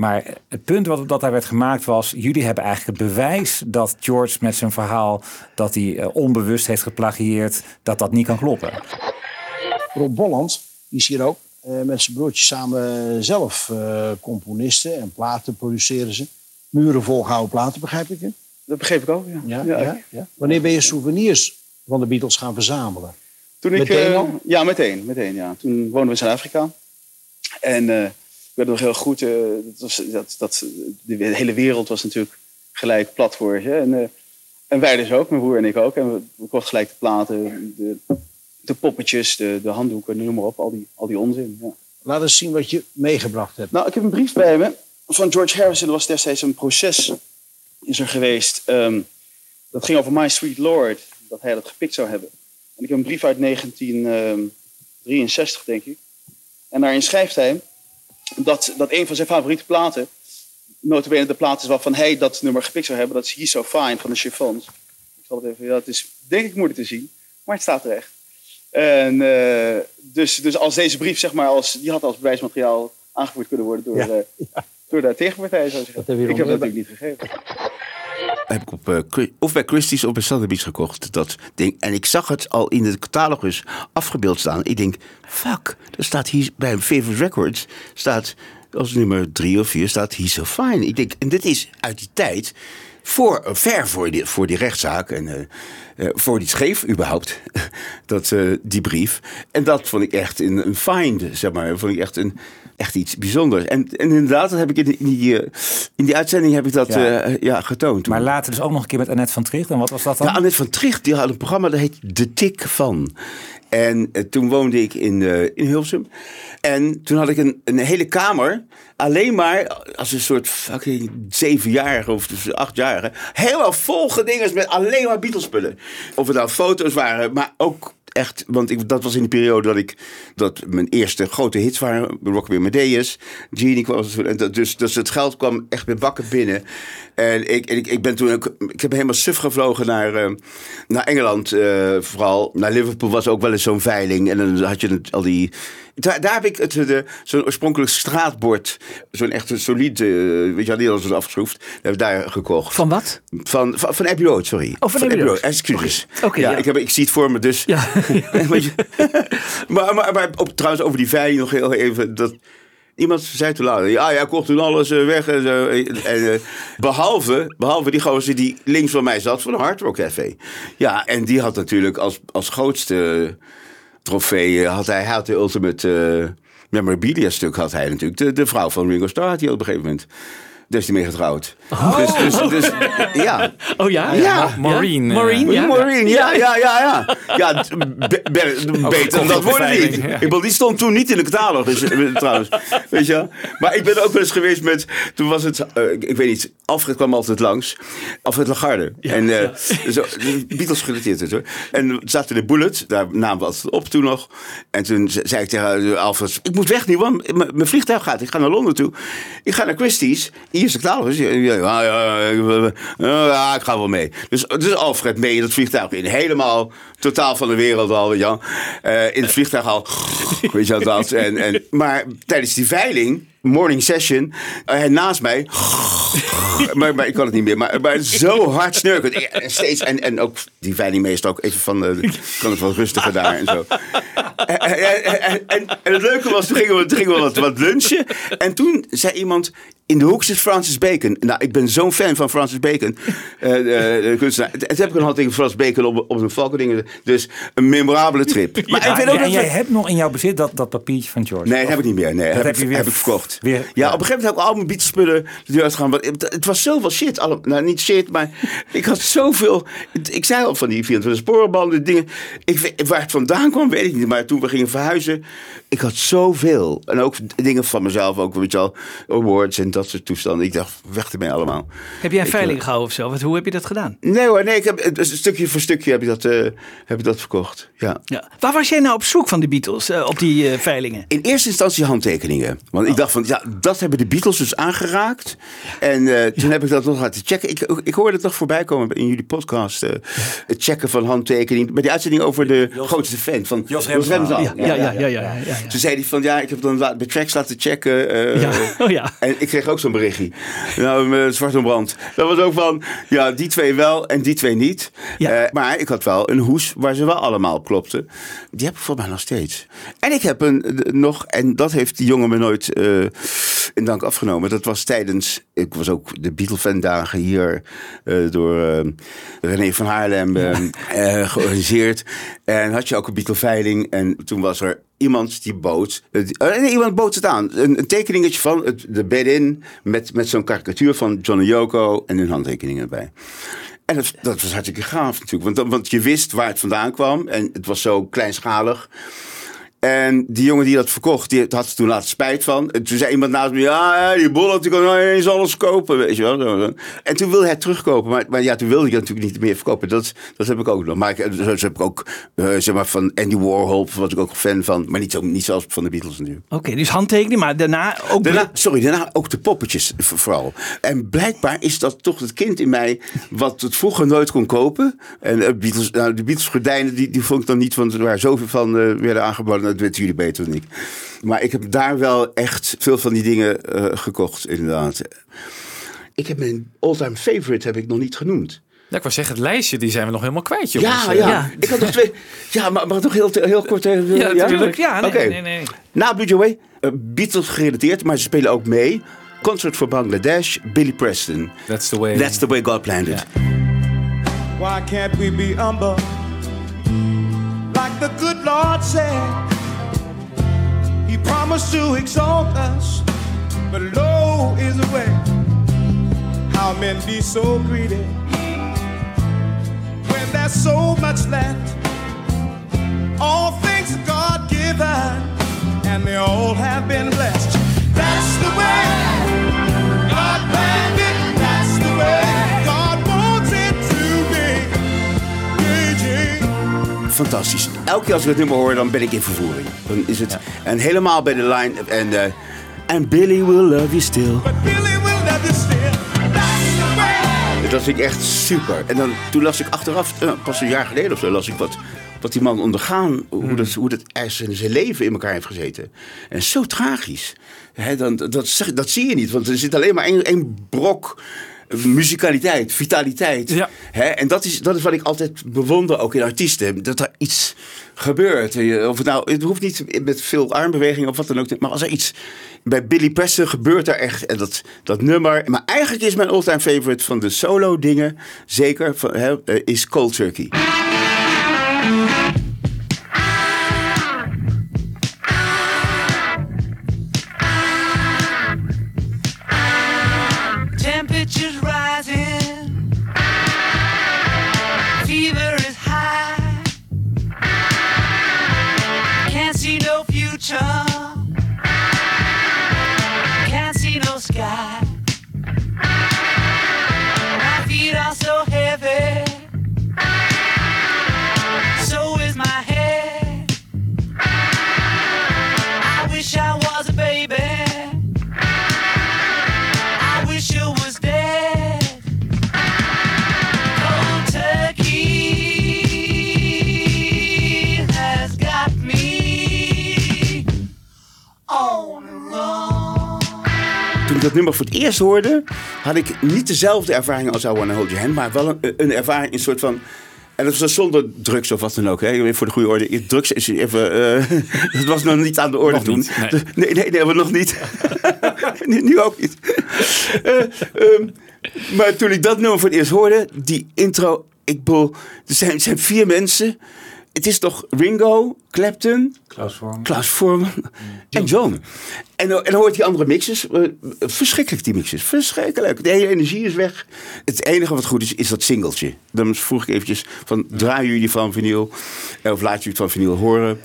Maar het punt wat dat daar werd gemaakt was... jullie hebben eigenlijk het bewijs dat George met zijn verhaal... dat hij eh, onbewust heeft geplagieerd, dat dat niet kan kloppen. Rob Bolland, die is hier ook. eh, met zijn broertje samen zelf eh, componisten en platen produceren ze. Muren volgehouden platen, begrijp ik hè? Dat begreep ik ook, ja. Ja, Ja, ja, ja. Wanneer ben je souvenirs van de Beatles gaan verzamelen? Toen ik, Meteen? Ja, meteen, meteen. Ja. Toen woonden we in Zuid-Afrika. En eh, weet nog heel goed, eh, dat was, dat, dat, de hele wereld was natuurlijk gelijk plat voor. En, eh, en wij dus ook, mijn broer en ik ook. En we, we kochten gelijk de platen, de, de poppetjes, de, de handdoeken, noem maar op. Al die, al die onzin. Ja. Laat eens zien wat je meegebracht hebt. Nou, ik heb een brief bij me van George Harrison. Er was destijds een proces is er geweest. ehm, dat ging over My Sweet Lord. Dat hij dat gepikt zou hebben. En ik heb een brief uit 1963, denk ik. En daarin schrijft hij dat, dat een van zijn favoriete platen... notabene de plaat is waarvan hij dat nummer gepikt zou hebben. Dat is He's So Fine van de Chiffons. Ik zal het even... Ja, het is denk ik moeilijk te zien. Maar het staat er echt. En, eh, dus, dus als deze brief, zeg maar, als, die had als bewijsmateriaal aangevoerd kunnen worden door, Ja, door de tegenpartij, zou ik zeggen. heb je ik heb dat natuurlijk niet gegeven. Heb ik op, eh, of bij Christie's of bij Sotheby's gekocht. Dat ding. En ik zag het al in de catalogus afgebeeld staan. Ik denk, fuck, er staat hier bij Favorite Records, staat als nummer drie of vier, staat He's So Fine. Ik denk, en dit is uit die tijd, voor, eh, ver voor die, voor die rechtszaak en eh, voor die scheef überhaupt, dat, die brief. En dat vond ik echt een, een find, zeg maar. Vond ik echt, een, echt iets bijzonders. En, en inderdaad, dat heb ik in, in die, eh, in die uitzending heb ik dat Ja. ja. ja, getoond. Maar later dus ook nog een keer met Annette van Tricht. En wat was dat dan? Ja, Annette van Tricht die had een programma dat heet De Tik van. En eh, toen woonde ik in, eh, in Hilversum. En toen had ik een, een hele kamer. Alleen maar als een soort fucking zevenjarige of dus achtjarige. Helemaal vol gedingers met alleen maar Beatles-spullen. Of het nou foto's waren, maar ook echt. Want ik, dat was in de periode dat ik. dat mijn eerste grote hits waren. Rock Amadeus, Genie kwam. Dus, dus het geld kwam echt met bakken binnen. En ik, ik, ik ben toen. Ik heb helemaal suf gevlogen naar, eh, naar Engeland. eh, vooral. Naar Liverpool was ook wel eens zo'n veiling. En dan had je al die. Daar, daar heb ik het, de, zo'n oorspronkelijk straatbord. Zo'n echt solide. eh, weet je, die hadden ze afgeschroefd. Heb ik daar gekocht. Van wat? Van, van, van Abbey Road, sorry. Oh, van Abbey Road. Excuses. Oké, ja, ja. Ik, heb, ik zie het voor me, dus. Ja. Maar maar, maar op, trouwens, over die veiling nog heel even. Dat, iemand zei toen later, ja, jij kocht toen alles eh, weg. En, zo. en, eh, behalve, behalve die gozer die links van mij zat van een Hard Rock Café. Ja, en die had natuurlijk als, als grootste trofee, had hij, hij had de ultimate eh, memorabilia stuk, had hij natuurlijk. De, de vrouw van Ringo Starr had hij op een gegeven moment. Daar is hij mee getrouwd. Dus, dus, dus, ja. Oh ja? Ja. Maureen, eh, Maureen, ja. Maureen, ja, ja, ja, ja. Ja, be- be- beter dan dat wordt het niet. Ik bedoel, die stond toen niet in de catalogus, eh, trouwens. Weet je wel? Maar ik ben ook wel eens geweest met, toen was het, eh, ik, ik weet niet, Alfred kwam altijd langs. Alfred Lagarde. en eh, zo, Beatles gerelateerd dus, hoor. En we zaten in de Bullet, daar namen we altijd op toen nog. En toen ze- zei ik tegen Alfred, ik moet weg nu, want mijn vliegtuig gaat. Ik ga naar Londen toe. Ik ga naar Christie's. Hier is de catalogus. Ja, ja, ja, ik ga wel mee. Dus, dus Alfred mee in het vliegtuig in. Helemaal totaal van de wereld al. Eh, in het vliegtuig al. Weet je dat. En, en, maar tijdens die veiling, morning session, eh, hij naast mij. maar, maar ik kan het niet meer. Maar, maar zo hard snurkend. En, steeds, en, en ook die veilingmeester ook even van, eh, kan het wat rustiger daar en zo. En, en, en, en, en het leuke was, toen gingen we, toen gingen we wat, wat lunchen. En toen zei iemand, in de hoek zit Francis Bacon. Nou, ik ben zo'n fan van Francis Bacon. eh, eh, de kunstenaar. En toen heb ik een handtekening van Francis Bacon op, op een valkending. Dus een memorabele trip. Maar Ja, ik weet ook en dat jij we- hebt nog in jouw bezit dat, dat papiertje van George. Nee, dat heb ik niet meer. Nee, Dat heb, heb ik, je weer heb ik verkocht. Weer- ja, ja. op een gegeven moment heb ik al mijn Beatles-spullen de deur uitgegaan. Het, het was zoveel shit. Alle, nou, niet shit, maar ik had zoveel... Ik zei al van die 24 sporenbanden, dingen. Ik, weet- waar het vandaan kwam, weet ik niet. Maar toen we gingen verhuizen, ik had zoveel. En ook dingen van mezelf, ook weet je wel, awards en dat soort toestanden. Ik dacht, weg ermee allemaal. Heb jij een Ik, veiling eh, gehouden of zo? Wat, hoe heb je dat gedaan? Nee hoor, nee, ik heb, stukje voor stukje heb ik dat, eh, heb ik dat verkocht. Ja. Ja. Waar was jij nou op zoek van de Beatles eh, op die eh, veilingen? In eerste instantie handtekeningen. Want ik dacht van, ja, dat hebben de Beatles dus aangeraakt. En eh, toen heb ik dat nog laten checken. Ik, ik hoorde het toch voorbij komen in jullie podcast. eh, het checken van handtekeningen. Bij die uitzending over de grootste fan van Jos. Remsdal. Ja, ja, ja, ja, ja. Toen zei hij van, ja, ik heb dan bij tracks laten checken. eh, Ja, oh ja. En ik kreeg ook zo'n berichtje. Nou, zwart op brand. Dat was ook van, ja, die twee wel en die twee niet. Maar ik had wel een hoes waar ze wel allemaal op klopten. Die heb ik voor mij nog steeds. En ik heb een nog, en dat heeft die jongen me nooit in dank afgenomen. Dat was tijdens, ik was ook de Beatle-fan dagen hier eh, door eh, René van Haarlem eh, eh, georganiseerd. En had je ook een Beatle-veiling. En toen was er iemand die bood. nee, iemand bood het aan. Een, een tekeningetje van het, de bed-in. Met, met zo'n karikatuur van John en Yoko. En hun handtekeningen erbij. En dat, dat was hartstikke gaaf natuurlijk. Want, want je wist waar het vandaan kwam. En het was zo kleinschalig. En die jongen die dat verkocht, die had er toen laatst spijt van. En toen zei iemand naast me, ja, die bollet, die kan nou eens alles kopen, weet je wel. En toen wilde hij het terugkopen, maar, maar ja, toen wilde ik natuurlijk niet meer verkopen. Dat, dat heb ik ook nog. Maar ik, zo heb ik ook, eh, zeg maar, van Andy Warhol, was ik ook fan van. Maar niet, zo, niet zoals van de Beatles natuurlijk. Oké, dus handtekening, maar daarna ook... Daarna, sorry, daarna ook de poppetjes vooral. En blijkbaar is dat toch het kind in mij wat het vroeger nooit kon kopen. En eh, Beatles, nou, de Beatles gordijnen, die, die vond ik dan niet, want er waren zoveel van eh, werden aangeboden. Dat weten jullie beter dan ik. Maar ik heb daar wel echt veel van die dingen eh, gekocht, inderdaad. Ik heb mijn all-time favorite heb ik nog niet genoemd. Ja, ik wou zeggen, het lijstje die zijn we nog helemaal kwijt, jongens. Ja, Eh, ja, Ik had nog twee. Ja, maar ik nog heel, heel kort. eh, Ja, natuurlijk. Ja, nee, Oké. nee, nee. Na Blue Joy, eh, Beatles gerelateerd, maar ze spelen ook mee. Concert voor Bangladesh, Billy Preston. That's the way. That's the way God planned it. Why can't we be humble like the good Lord said? He promised to exalt us, but low is the way. How men be so greedy when there's so much left. All things God given, and they all have been blessed. Fantastisch. Elke keer als ik het nummer hoor, dan ben ik in vervoering. Dan is het. En helemaal bij de line. En eh, And Billy will love you still. But Billy will love you still. Dat vind ik echt super. En dan, toen las ik achteraf, eh, pas een jaar geleden of zo, las ik wat, wat die man ondergaan, hoe, dat, hoe dat zijn, zijn leven in elkaar heeft gezeten. En zo tragisch. Hè, dan, dat, dat zie je niet, want er zit alleen maar één, één brok muzikaliteit, vitaliteit. Ja. Hè, en dat is, dat is wat ik altijd bewonder, ook in artiesten. Dat er iets gebeurt. Of het, nou, het hoeft niet met veel armbewegingen of wat dan ook. Maar als er iets... Bij Billy Preston gebeurt er echt. En dat, dat nummer... Maar eigenlijk is mijn all-time favorite van de solo dingen... Zeker, van, hè, eh, is Cold Turkey. Dat nummer voor het eerst hoorde... had ik niet dezelfde ervaring als I Wanna Hold Your Hand... maar wel een, een ervaring, een soort van... En dat was zonder drugs of wat dan ook. Hè. Voor de goede orde. Drugs is even. eh, dat was nog niet aan de orde Nog toen. niet, nee. Dus- nee, nee, nee, maar nog niet. nu, nu ook niet. Eh, ehm, maar toen ik dat nummer voor het eerst hoorde, die intro. Ik bedoel, er zijn, er zijn vier mensen. Het is toch Ringo, Clapton, Klaus Vorm. Klaus Voorman en John. En, dan- en dan hoort die andere mixes. eh, verschrikkelijk die mixes. Verschrikkelijk. De hele energie is weg. Het enige wat goed is, is dat singeltje. Dan vroeg ik eventjes van, draaien jullie van vinyl? Of laat jullie het van vinyl horen?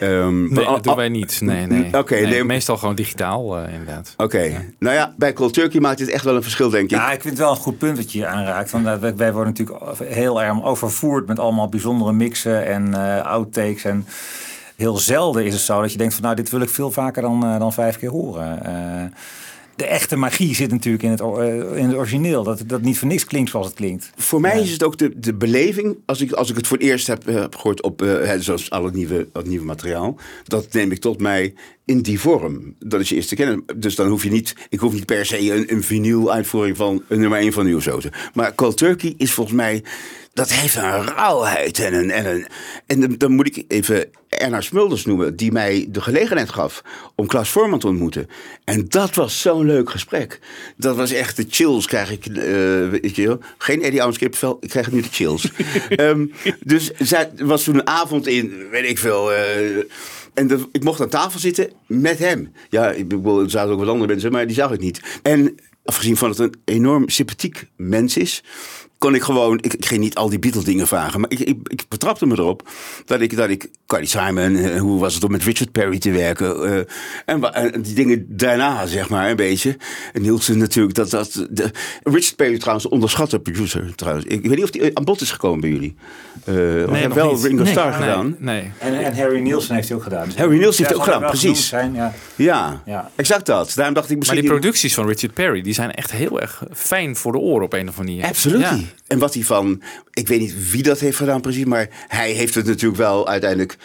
Ehm, Nee, dat doen wij niet. Nee, nee. Oké, Nee, nee. meestal gewoon digitaal, eh, inderdaad. Oké, nou ja, bij Cold Turkey maakt dit echt wel een verschil, denk ik. Ja, ik vind het wel een goed punt dat je hier aanraakt. Want wij, wij worden natuurlijk heel erg overvoerd met allemaal bijzondere mixen en eh outtakes. En heel zelden is het zo dat je denkt van nou, dit wil ik veel vaker dan, eh, dan vijf keer horen. De echte magie zit natuurlijk in het, eh, in het origineel. Dat dat niet voor niks klinkt zoals het klinkt. Voor mij is het ook de, de beleving, als ik, als ik het voor het eerst heb, eh, heb gehoord op, hè, zoals al het nieuwe, het nieuwe materiaal, dat neem ik tot mij in die vorm. Dat is je eerste kennen. Dus dan hoef je niet, ik hoef niet per se een, een vinyl uitvoering van een nummer 1 van zo. Maar Cold Turkey is volgens mij, dat heeft een rauwheid en een, en een, en dan, dan moet ik even Erna Smulders noemen, die mij de gelegenheid gaf om Klaas Voorman te ontmoeten. En dat was zo'n leuk gesprek. Dat was echt de chills krijg ik, eh, weet je wel. Geen Eddie Owens kippenvel, ik krijg nu de chills. Ehm, dus zij was toen een avond in, weet ik veel... eh, en ik mocht aan tafel zitten met hem. Ja, ik bedoel, er zaten ook wat andere mensen, maar die zag ik niet. En afgezien van dat het een enorm sympathiek mens is... kon ik gewoon, ik, ik ging niet al die Beatles dingen vragen, maar ik, ik, ik betrapte me erop dat ik, dat ik Carly Simon, eh, hoe was het om met Richard Perry te werken, eh, en, die dingen daarna, zeg maar, een beetje. En Nielsen natuurlijk, dat, dat, de, Richard Perry trouwens, onderschatte producer trouwens. Ik weet niet of die aan bod is gekomen bij jullie. Eh want hij heeft nog wel niet. Ringo Nee. Starr Nee, gedaan. Nee. En, en Harry Nielsen heeft hij ook gedaan. Harry Nielsen heeft Ja, het ook gedaan, precies. Zijn, ja. Ja, Ja. exact dat. Daarom dacht ik Maar misschien... die producties van Richard Perry, die zijn echt heel erg fijn voor de oren op een of andere manier. Absoluut. Ja. En wat hij van, ik weet niet wie dat heeft gedaan precies, maar hij heeft het natuurlijk wel uiteindelijk,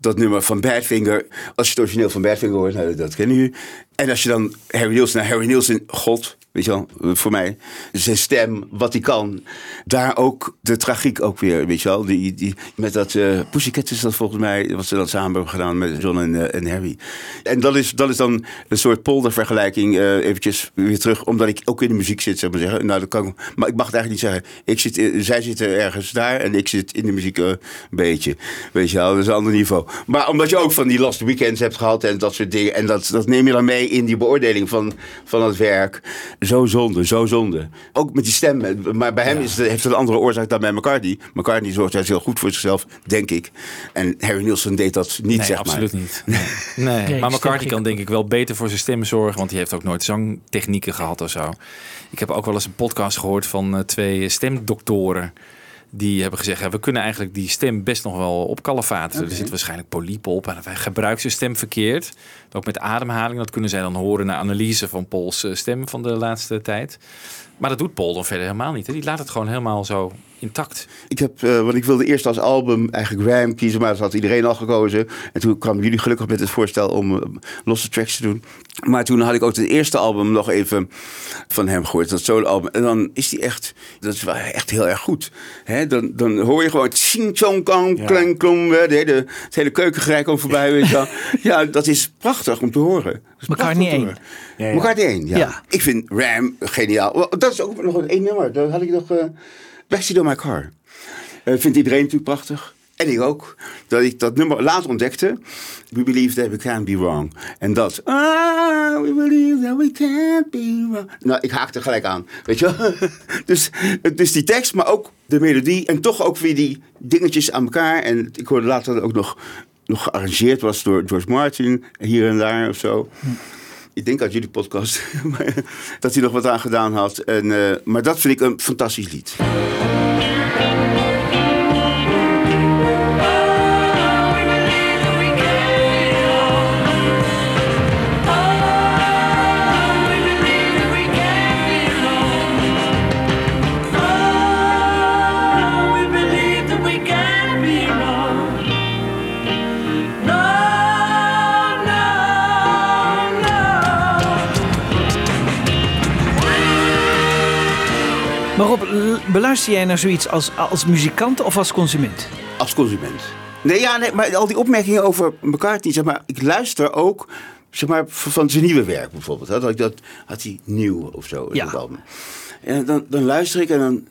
dat nummer van Badfinger, als je het origineel van Badfinger hoort, nou, dat kennen jullie. En als je dan Harry Nielsen, nou, Harry Nielsen, god, weet je wel, voor mij, zijn stem, wat hij kan, daar ook de tragiek ook weer, weet je wel, die, met dat Pussycat is dat volgens mij, wat ze dan samen hebben gedaan met John en, eh, en Harry. En dat is, dat is dan een soort poldervergelijking, eh eventjes weer terug, omdat ik ook in de muziek zit, zeg maar zeggen. Nou, dat kan, maar ik mag het eigenlijk niet zeggen. Ik zit, zij zitten ergens daar en ik zit in de muziek een beetje, weet je wel, dat is een ander niveau. Maar omdat je ook van die Last Weekends hebt gehad en dat soort dingen, en dat, dat neem je dan mee in die beoordeling van, van het werk. Zo zonde, zo zonde. Ook met die stem, maar bij hem is het, heeft het een andere oorzaak dan bij McCartney. McCartney zorgt juist heel goed voor zichzelf, denk ik. En Harry Nielsen deed dat niet, Nee, zeg absoluut maar. niet. Nee. Nee. Nee, maar McCartney kan denk ik wel beter voor zijn stem zorgen, want die heeft ook nooit zangtechnieken gehad of zo. Ik heb ook wel eens een podcast gehoord van eh, twee stemdoktoren. Die hebben gezegd, ja, we kunnen eigenlijk die stem best nog wel opkalefateren. Er zit waarschijnlijk polypen op en wij gebruiken zijn stem verkeerd. Ook met ademhaling, dat kunnen zij dan horen na analyse van Pauls eh, stem van de laatste tijd. Maar dat doet Paul dan verder helemaal niet. Hè? Die laat het gewoon helemaal zo intact. Ik heb, eh, want ik wilde eerst als album eigenlijk Ram kiezen, maar dat had iedereen al gekozen. En toen kwamen jullie gelukkig met het voorstel om eh, losse tracks te doen. Maar toen had ik ook het eerste album nog even van hem gehoord, dat solo-album. En dan is die echt, dat is wel echt heel erg goed. Hè? Dan, dan hoor je gewoon ching chong kong, klang klong, de hele, het hele keukengerij komt voorbij. Weet je wel. Ja, dat is prachtig om te horen. Dat McCartney prachtig om te 1. horen. Ja, ja. McCartney 1, ja. Ja. Ik vind Ram geniaal. Dat is ook nog een één nummer. Daar had ik nog... eh Backseat on My Car. Eh, vindt iedereen natuurlijk prachtig. En ik ook. Dat ik dat nummer later ontdekte. We believe that we can't be wrong. En dat. Ah, we believe that we can't be wrong. Nou, ik haakte gelijk aan. Weet je dus, dus die tekst, maar ook de melodie. En toch ook weer die dingetjes aan elkaar. En ik hoorde later dat ook nog, nog gearrangeerd was door George Martin. Hier en daar of zo. Ik denk uit jullie podcast dat hij nog wat aan gedaan had. En, eh, maar dat vind ik een fantastisch lied. Rob, beluister jij naar zoiets als, als muzikant of als consument? Als consument. Nee, ja, nee, maar al die opmerkingen over McCartney, zeg maar, ik luister ook zeg maar, van zijn nieuwe werk bijvoorbeeld. Hè, dat ik dat had hij nieuw of zo. Ja. album. En dan, dan luister ik en dan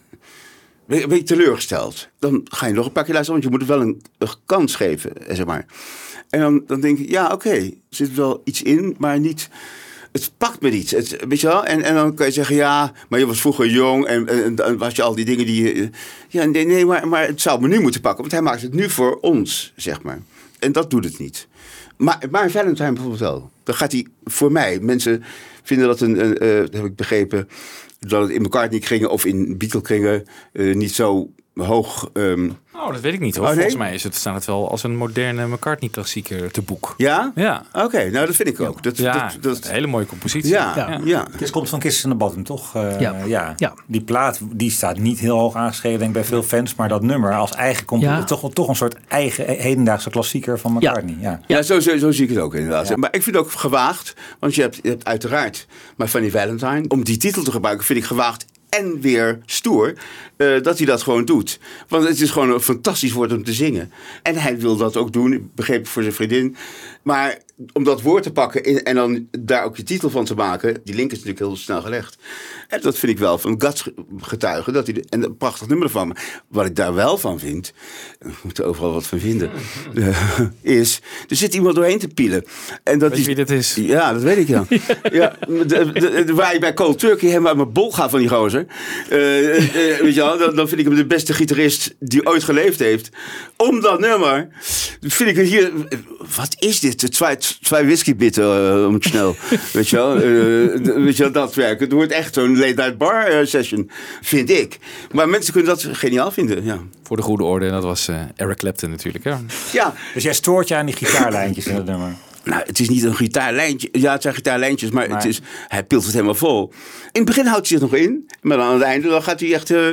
ben ik, ben teleurgesteld. Dan ga je nog een paar keer luisteren, want je moet het wel een, een kans geven, zeg maar. En dan, dan denk ik, ja, oké, er zit wel iets in, maar niet... Het pakt me niet. Weet je wel? En, en dan kan je zeggen, ja, maar je was vroeger jong en, en, was je al die dingen die... je- Ja, nee, nee maar, het zou me nu moeten pakken, want hij maakt het nu voor ons, zeg maar. En dat doet het niet. Maar, maar Valentine bijvoorbeeld wel. Dan gaat hij voor mij. Mensen vinden dat een, een eh, dat heb ik begrepen, dat het in McCartney kringen of in Beatle kringen eh, niet zo hoog. ehm, Oh, dat weet ik niet hoor. Oh, nee? Volgens mij is het, staat het wel als een moderne McCartney-klassieker te boek. ja? Ja. Oké, nou dat vind ik ook. Dat, Ja, dat, dat, een hele mooie compositie. ja, ja. Ja. Het komt van Kisses in de Bottom, toch? Eh, Ja. ja. Ja. Die plaat die staat niet heel hoog aangeschreven denk ik, bij veel fans. Maar dat nummer als eigen komt Ja. toch, toch een soort eigen hedendaagse klassieker van McCartney. Ja. Ja, zo, zo, zo zie ik het ook inderdaad. Ja. Maar ik vind het ook gewaagd, want je hebt, je hebt uiteraard maar Fanny Valentine. Om die titel te gebruiken vind ik gewaagd en weer stoer eh, dat hij dat gewoon doet. Want het is gewoon een fantastisch woord om te zingen. En hij wil dat ook doen, ik begreep voor zijn vriendin. Maar om dat woord te pakken en dan daar ook je titel van te maken, die link is natuurlijk heel snel gelegd. En dat vind ik wel van Guts getuigen. Dat hij de- en een prachtig nummer van. Wat ik daar wel van vind, we moeten overal wat van vinden, is, er zit iemand doorheen te pielen. En dat Weet je wie dit is? Ja, dat weet ik ja. ja de, de- de- waar je bij Cold Turkey helemaal uit mijn bol gaat van die gozer. Eh, eh, weet je wel, dan, dan vind ik hem de beste gitarist die ooit geleefd heeft. Om dat nummer vind ik hier... Wat is dit? Twee, twee whiskybitten eh, om het snel. weet je wel? Eh, weet je wel, dat werk. Het wordt echt zo'n late night bar eh, session, vind ik. Maar mensen kunnen dat geniaal vinden, ja. Voor de goede orde, en dat was eh, Eric Clapton natuurlijk. Hè? Ja, Dus jij stoort je aan die gitaarlijntjes in het nummer. Nou, het is niet een gitaarlijntje. Ja, het zijn gitaarlijntjes, maar, Maar- Het is, hij pilt het helemaal vol. In het begin houdt hij zich nog in, maar dan aan het einde dan gaat hij echt... eh,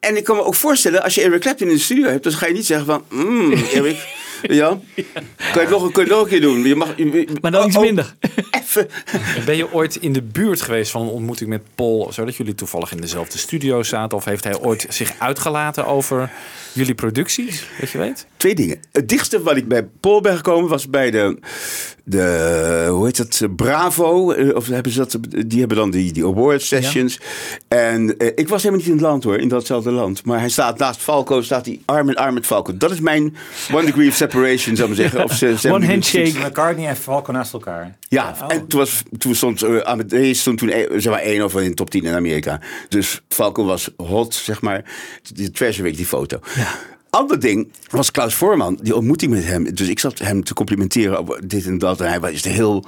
en ik kan me ook voorstellen, als je Eric Clapton in de studio hebt, dan ga je niet zeggen van... Mm, Eric, ja, kan je het nog, kun je het nog een keer doen? Je mag, je- Maar dan iets oh, minder. Even. Ben je ooit in de buurt geweest van een ontmoeting met Paul, zodat jullie toevallig in dezelfde studio zaten? Of heeft hij ooit zich uitgelaten over jullie producties? Weet je weet? Twee dingen. Het dichtste wat ik bij Paul ben gekomen was bij de, de hoe heet dat, Bravo. eh, Of hebben ze dat, die hebben dan die, die award sessions. En eh, ik was helemaal niet in het land hoor, in datzelfde land. Maar hij staat naast Falco, staat hij arm in arm met Falco. Dat is mijn one degree of separation, zou ik maar zeggen. Of ze- ze One handshake. McCartney en Falco naast elkaar. Ja, en toen, was, toen stond uh, Amadeus stond toen eh, zeg maar één of in de top 10 in Amerika. Dus Falco was hot, zeg maar. Die Treasure Week, die foto. Ander ding was Klaus Voorman, die ontmoeting met hem. Dus ik zat hem te complimenteren over dit en dat. En hij was heel...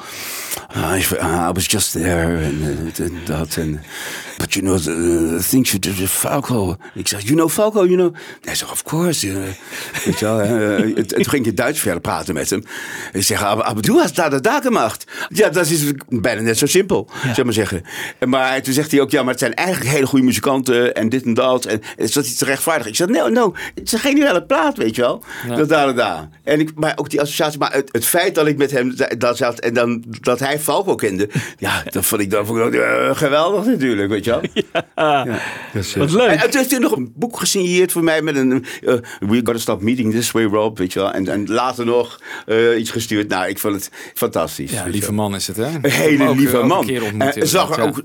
ah, I I was just there en eh, en dat. En, but you know, the, the things you did with Falco. Ik zeg, you know Falco, you know? Hij zegt, of course. weet je wel. Eh, en toen ging ik in Duits verder praten met hem. Ik zeg, aber, aber du hast da de da gemacht. Ja, dat is bijna net zo simpel, zeg maar zeggen. En Maar toen zegt hij ook, ja, maar het zijn eigenlijk hele goede muzikanten en dit en dat. En is dat iets rechtvaardig? Ik zeg, no, no, het is geniale plaat, weet je wel. Dat daar en daar. En ik, maar ook die associatie, maar het, het feit dat ik met hem da- daar zat en dan dat hij Falco kende, ja, dat vond ik dan vond ik ook, eh, geweldig natuurlijk, weet je wel. Ja. Dus, eh, Wat leuk. En, en toen heeft hij nog een boek gesigneerd voor mij met een eh, We Gotta Stop Meeting This Way, Rob, weet je wel. En, en later nog eh, iets gestuurd. Nou, ik vond het fantastisch. Ja, lieve man is het, hè? Een hele Ook, lieve man. Een keer ontmoet, En zag er ook,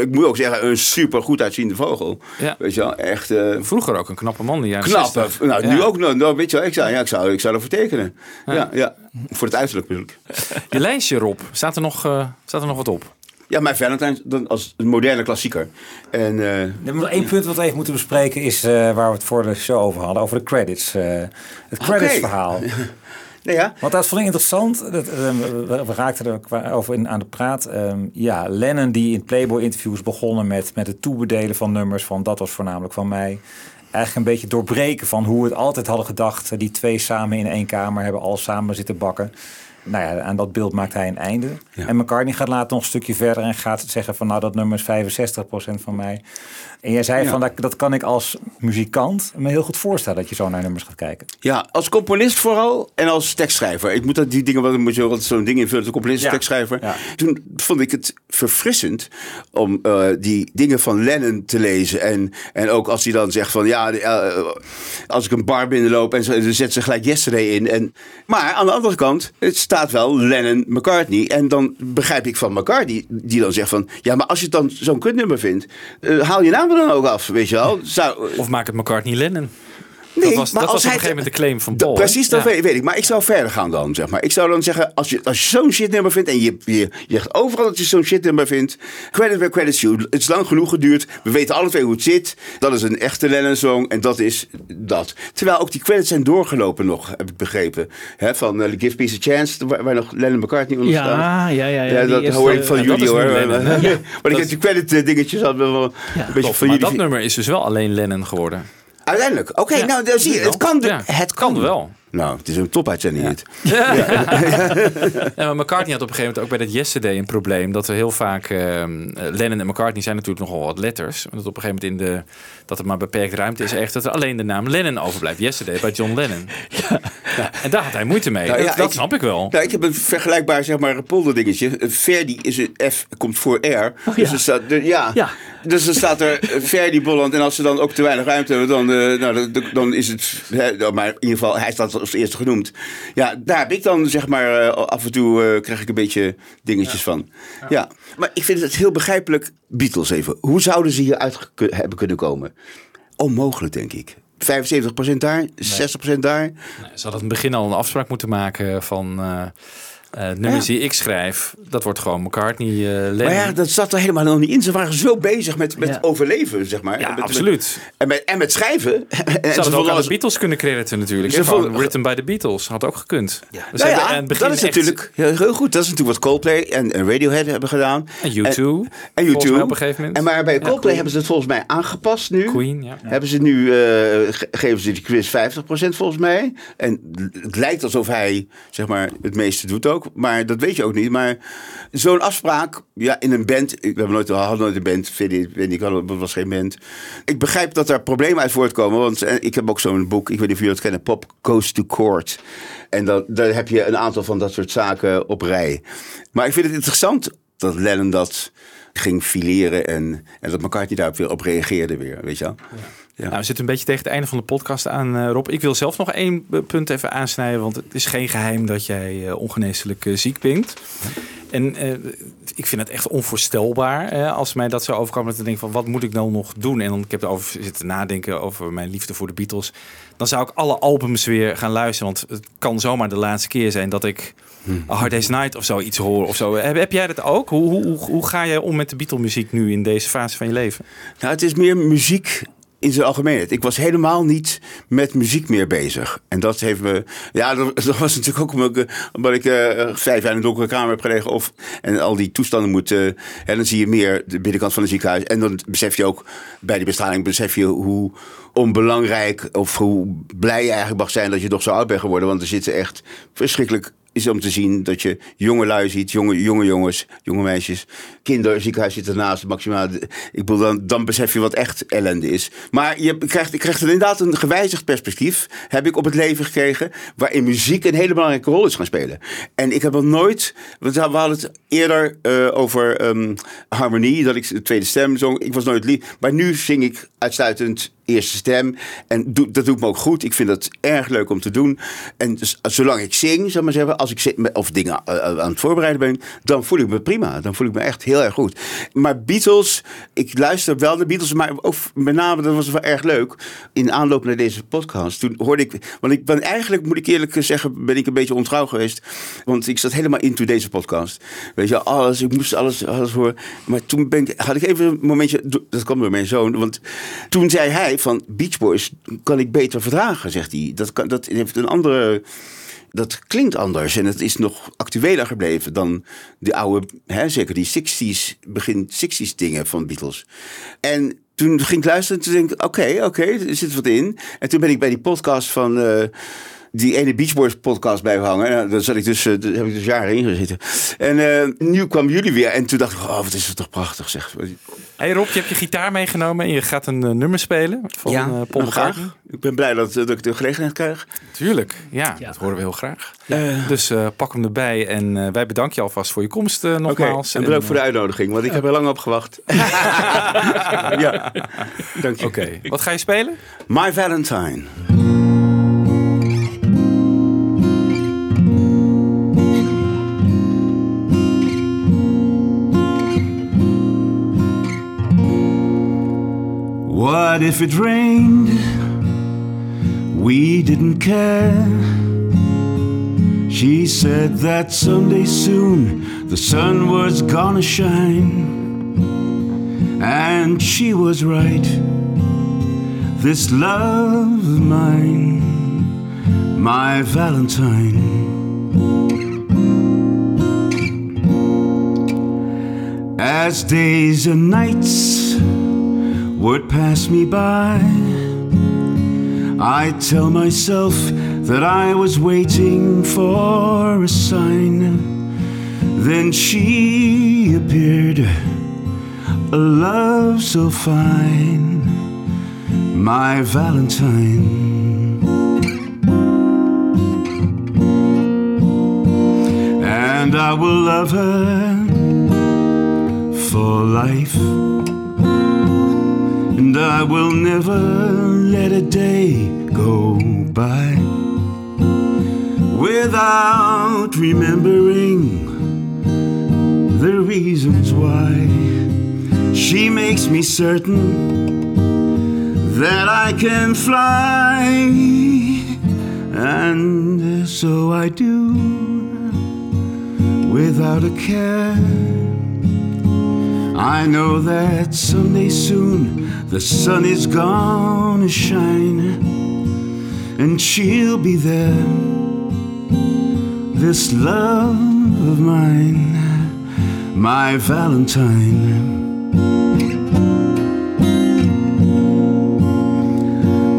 ik moet ook zeggen, een super goed uitziende vogel. Ja. Weet je wel, echt eh, ja. Vroeger ook een knappe man, die jaren knap. 60. Nou, Ja. nu ook nog. Nou, weet je wel, ik zou, ja, ik zou, ik zou ervoor tekenen. Ja. Ja, Voor het uiterlijk natuurlijk. Je lijstje, Rob, staat er nog, eh, staat er nog wat op? Ja, mijn Valentine dan als een moderne klassieker. En eh, Er is nog één punt wat we even moeten bespreken is eh, waar we het voor de show over hadden. Over de credits. eh, het credits verhaal. nou ja, Want dat vond ik interessant. Dat, eh, we, we raakten er over in, aan de praat. Ehm, ja, Lennon die in Playboy-interviews begonnen met, met het toebedelen van nummers. Van dat was voornamelijk van mij. Eigenlijk een beetje doorbreken van hoe we het altijd hadden gedacht. eh, Die twee samen in één kamer hebben al samen zitten bakken. Nou ja, aan dat beeld maakt hij een einde. Ja. En McCartney gaat later nog een stukje verder en gaat zeggen van nou dat nummer is 65% van mij. En jij zei Ja. van dat, dat kan ik als muzikant me heel goed voorstellen dat je zo naar nummers gaat kijken. Ja, als componist vooral en als tekstschrijver. Ik moet dat die dingen, wat moet je zo'n ding invullen, de componist, Ja. tekstschrijver. Toen vond ik het verfrissend om eh, die dingen van Lennon te lezen. En, en ook als hij dan zegt van ja, eh, als ik een bar binnenloop en dan zet ze gelijk Yesterday in. En, maar aan de andere kant, het staat wel Lennon McCartney. En dan begrijp ik van McCartney, die dan zegt van ja, maar als je dan zo'n kutnummer vindt, eh, haal je naam er dan ook af, weet je wel. Of maak het McCartney Lennon? Nee, dat was, maar dat was als op hij een gegeven moment de claim van Paul. Precies, dat Ja. weet, weet ik. Maar ik zou verder gaan dan, zeg maar. Ik zou dan zeggen, als je, als je zo'n shitnummer vindt... en je, je, je zegt overal dat je zo'n shitnummer vindt... credit where credit's due. Het is lang genoeg geduurd. We weten alle twee hoe het zit. Dat is een echte Lennon-song en dat is dat. Terwijl ook die credits zijn doorgelopen nog, heb ik begrepen. Hè, van eh, Give Peace a Chance, waar, waar nog Lennon McCartney onder staat. Ja, ja, ja. ja, dat hoor ik van jullie hoor. Maar ik heb die credit eh, dingetjes al wel een beetje van maar jullie. dat nummer is dus wel alleen Lennon geworden. Uiteindelijk. Oké, nou dan zie je. Het kan, het kan wel. Nou, het is een topuitzending dit. Ja, maar McCartney had op een gegeven moment ook bij dat Yesterday een probleem. Dat er heel vaak... ehm, Lennon en McCartney zijn natuurlijk nogal wat letters. Dat op een gegeven moment in de... Dat er maar beperkt ruimte is echt. Dat er alleen de naam Lennon overblijft. Yesterday bij John Lennon. Ja. En daar had hij moeite mee. Nou ja, dat dat ik- snap ik wel. Nou, ik heb een vergelijkbaar zeg maar polder dingetje. Verdi is een F komt voor R. dus, er staat, er- ja. Ja. dus dan staat er eh, Verdi Bolland. En als ze dan ook te weinig ruimte hebben, dan, eh, nou, dan, dan is het. hè, maar in ieder geval, hij staat als eerste genoemd. Ja, daar heb ik dan zeg maar eh, af en toe eh, krijg ik een beetje dingetjes van. Ja. maar ik vind het heel begrijpelijk. Beatles even. Hoe zouden ze hier uit hebben kunnen komen? Onmogelijk, denk ik. 75% daar, 60% daar. Ze hadden in het begin al een afspraak moeten maken van... eh eh, nummers die ik schrijf, dat wordt gewoon McCartney, eh Lennon. Maar ja, dat zat er helemaal nog niet in. Ze waren zo bezig met, met overleven, zeg maar. Ja, En met- absoluut. en, met, en met schrijven. En Ze ze hadden ook vonden aan als- de Beatles kunnen crediten natuurlijk. Ze van vonden- Written by the Beatles. Had ook gekund. Dus Nou ja, het begin dat is echt- natuurlijk heel goed. Dat is natuurlijk wat Coldplay en, en Radiohead hebben gedaan. En U2, En, en volgens U2. mij op een gegeven moment. En maar bij Coldplay hebben ze het volgens mij aangepast nu. Queen, ja. Hebben ze nu, eh, ge- geven ze die quiz 50% volgens mij. En het lijkt alsof hij, zeg maar, het meeste doet ook. Maar dat weet je ook niet. Maar zo'n afspraak, ja, in een band. We hebben nooit, hadden nooit een band. Vind weet ik, het was geen band. Ik begrijp dat er problemen uit voortkomen. Want eh, ik heb ook zo'n boek, ik weet niet of jullie het kennen, Pop Goes to Court. En dan, daar heb je een aantal van dat soort zaken op rij. Maar ik vind het interessant dat Lennon dat ging fileren en, en dat McCartney daar weer op reageerde weer, weet je wel. Ja. Nou, we zitten een beetje tegen het einde van de podcast aan, eh, Rob. Ik wil zelf nog één eh, punt even aansnijden, want het is geen geheim dat jij eh, ongeneeslijk ziek bent. En ik vind het echt onvoorstelbaar als mij dat zo overkwam. Dat ik denk van, wat moet ik nou nog doen? En dan ik heb erover zitten nadenken over mijn liefde voor de Beatles. Dan zou ik alle albums weer gaan luisteren. Want het kan zomaar de laatste keer zijn dat ik A Hard Day's Night of zoiets hoor. Of zo. Heb, heb jij dat ook? Hoe, hoe, hoe, hoe ga jij om met de Beatle muziek nu in deze fase van je leven? Nou, het is meer muziek in zijn algemeenheid. Ik was helemaal niet met muziek meer bezig. En dat heeft me... Ja, dat, was natuurlijk ook omdat ik, eh, omdat ik eh, vijf jaar in een donkere kamer heb gelegen. Of, en al die toestanden moet... eh, en dan zie je meer de binnenkant van een ziekenhuis. En dan besef je ook, bij die bestraling besef je hoe onbelangrijk... of hoe blij je eigenlijk mag zijn dat je toch zo oud bent geworden. Want er zitten echt verschrikkelijk is om te zien dat je jonge lui ziet, jonge, jonge jongens, jonge meisjes, kinderen, ziekenhuis zitten ernaast, maximaal. Ik bedoel, dan, dan besef je wat echt ellende is. Maar je krijgt, je krijgt inderdaad een gewijzigd perspectief, heb ik op het leven gekregen, waarin muziek een hele belangrijke rol is gaan spelen. En ik heb nog nooit, want we hadden het eerder eh, over ehm, harmonie, dat ik de tweede stem zong. Ik was nooit lief, maar nu zing ik uitsluitend eerste stem. En dat doet me ook goed. Ik vind dat erg leuk om te doen. En dus, zolang ik zing, zeg maar zeggen, als ik zit of dingen eh, aan het voorbereiden ben, dan voel ik me prima. Dan voel ik me echt heel erg goed. Maar Beatles, ik luister wel de Beatles, maar ook met name, dat was wel erg leuk. In aanloop naar deze podcast, toen hoorde ik, want ik ben eigenlijk, moet ik eerlijk zeggen, ben ik een beetje ontrouw geweest. Want ik zat helemaal into deze podcast. Weet je, alles, ik moest alles, alles horen. Maar toen ben ik, had ik even een momentje, dat kwam door mijn zoon, want toen zei hij van Beach Boys kan ik beter verdragen, zegt hij. Dat, kan, dat heeft een andere. Dat klinkt anders en het is nog actueler gebleven dan de oude, hè, zeker die 60s, begin 60s dingen van Beatles. En toen ging ik luisteren en toen denk ik, oké, oké, er zit wat in. En toen ben ik bij die podcast van eh, die ene Beach Boys podcast blijven hangen. En daar zat ik dus, eh, daar heb ik dus jaren in gezeten. En eh, nu kwamen jullie weer en toen dacht ik, oh, wat is het toch prachtig, zeg. Hey Rob, je hebt je gitaar meegenomen en je gaat een eh, nummer spelen van ja, eh, Paul McCartney. graag. Ik ben blij dat, dat ik de gelegenheid krijg. Tuurlijk, ja, dat horen we heel graag. Dus eh, pak hem erbij en eh, wij bedanken je alvast voor je komst eh, nogmaals. en bedankt voor de uitnodiging, want ik heb er lang op gewacht. ja, dank je. Oké, wat ga je spelen? My Valentine. What if it rained? We didn't care. She said that someday soon the sun was gonna shine. And she was right. This love of mine, my Valentine. As days and nights would pass me by. I tell myself that I was waiting for a sign. Then she appeared, a love so fine, my Valentine. And I will love her for life. And I will never let a day go by without remembering the reasons why. She makes me certain that I can fly, and so I do without a care. I know that someday soon the sun is gonna shine and she'll be there. This love of mine, my Valentine.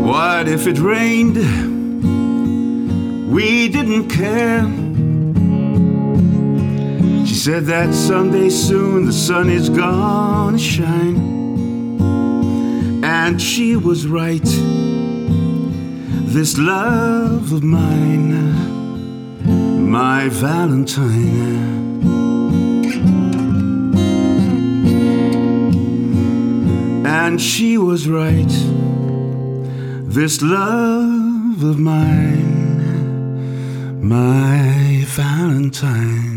What if it rained? We didn't care. She said that someday soon the sun is gonna shine. And she was right. This love of mine, my Valentine. And she was right. This love of mine, my Valentine.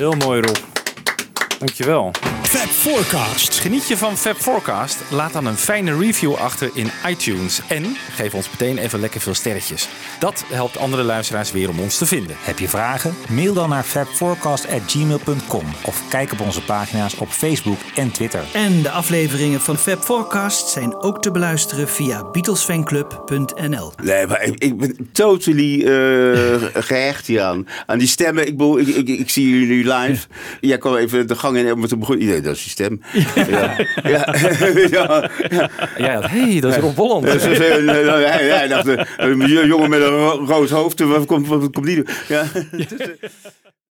Heel mooi, Rob. Dankjewel. Fab Forecast. Geniet je van Fab Forecast? Laat dan een fijne review achter in iTunes. En geef ons meteen even lekker veel sterretjes. Dat helpt andere luisteraars weer om ons te vinden. Heb je vragen? Mail dan naar fabforecast.gmail.com of kijk op onze pagina's op Facebook en Twitter. En de afleveringen van Fab Forecast zijn ook te beluisteren via BeatlesFanclub.nl. Nee, maar ik, ik ben totally eh, gehecht hieraan. Aan die stemmen. Ik, bedoel, ik, ik, ik zie jullie nu live. Jij kwam even de gang in en toen begon iedereen. Dat is die stem. Ja. Ja. ja. ja. Ja, hey, dat is Rob Holland. Dus, eh, hij, hij dacht, eh, een jongen met een ro- rood hoofd, wat komt, wat komt die doen? Ja.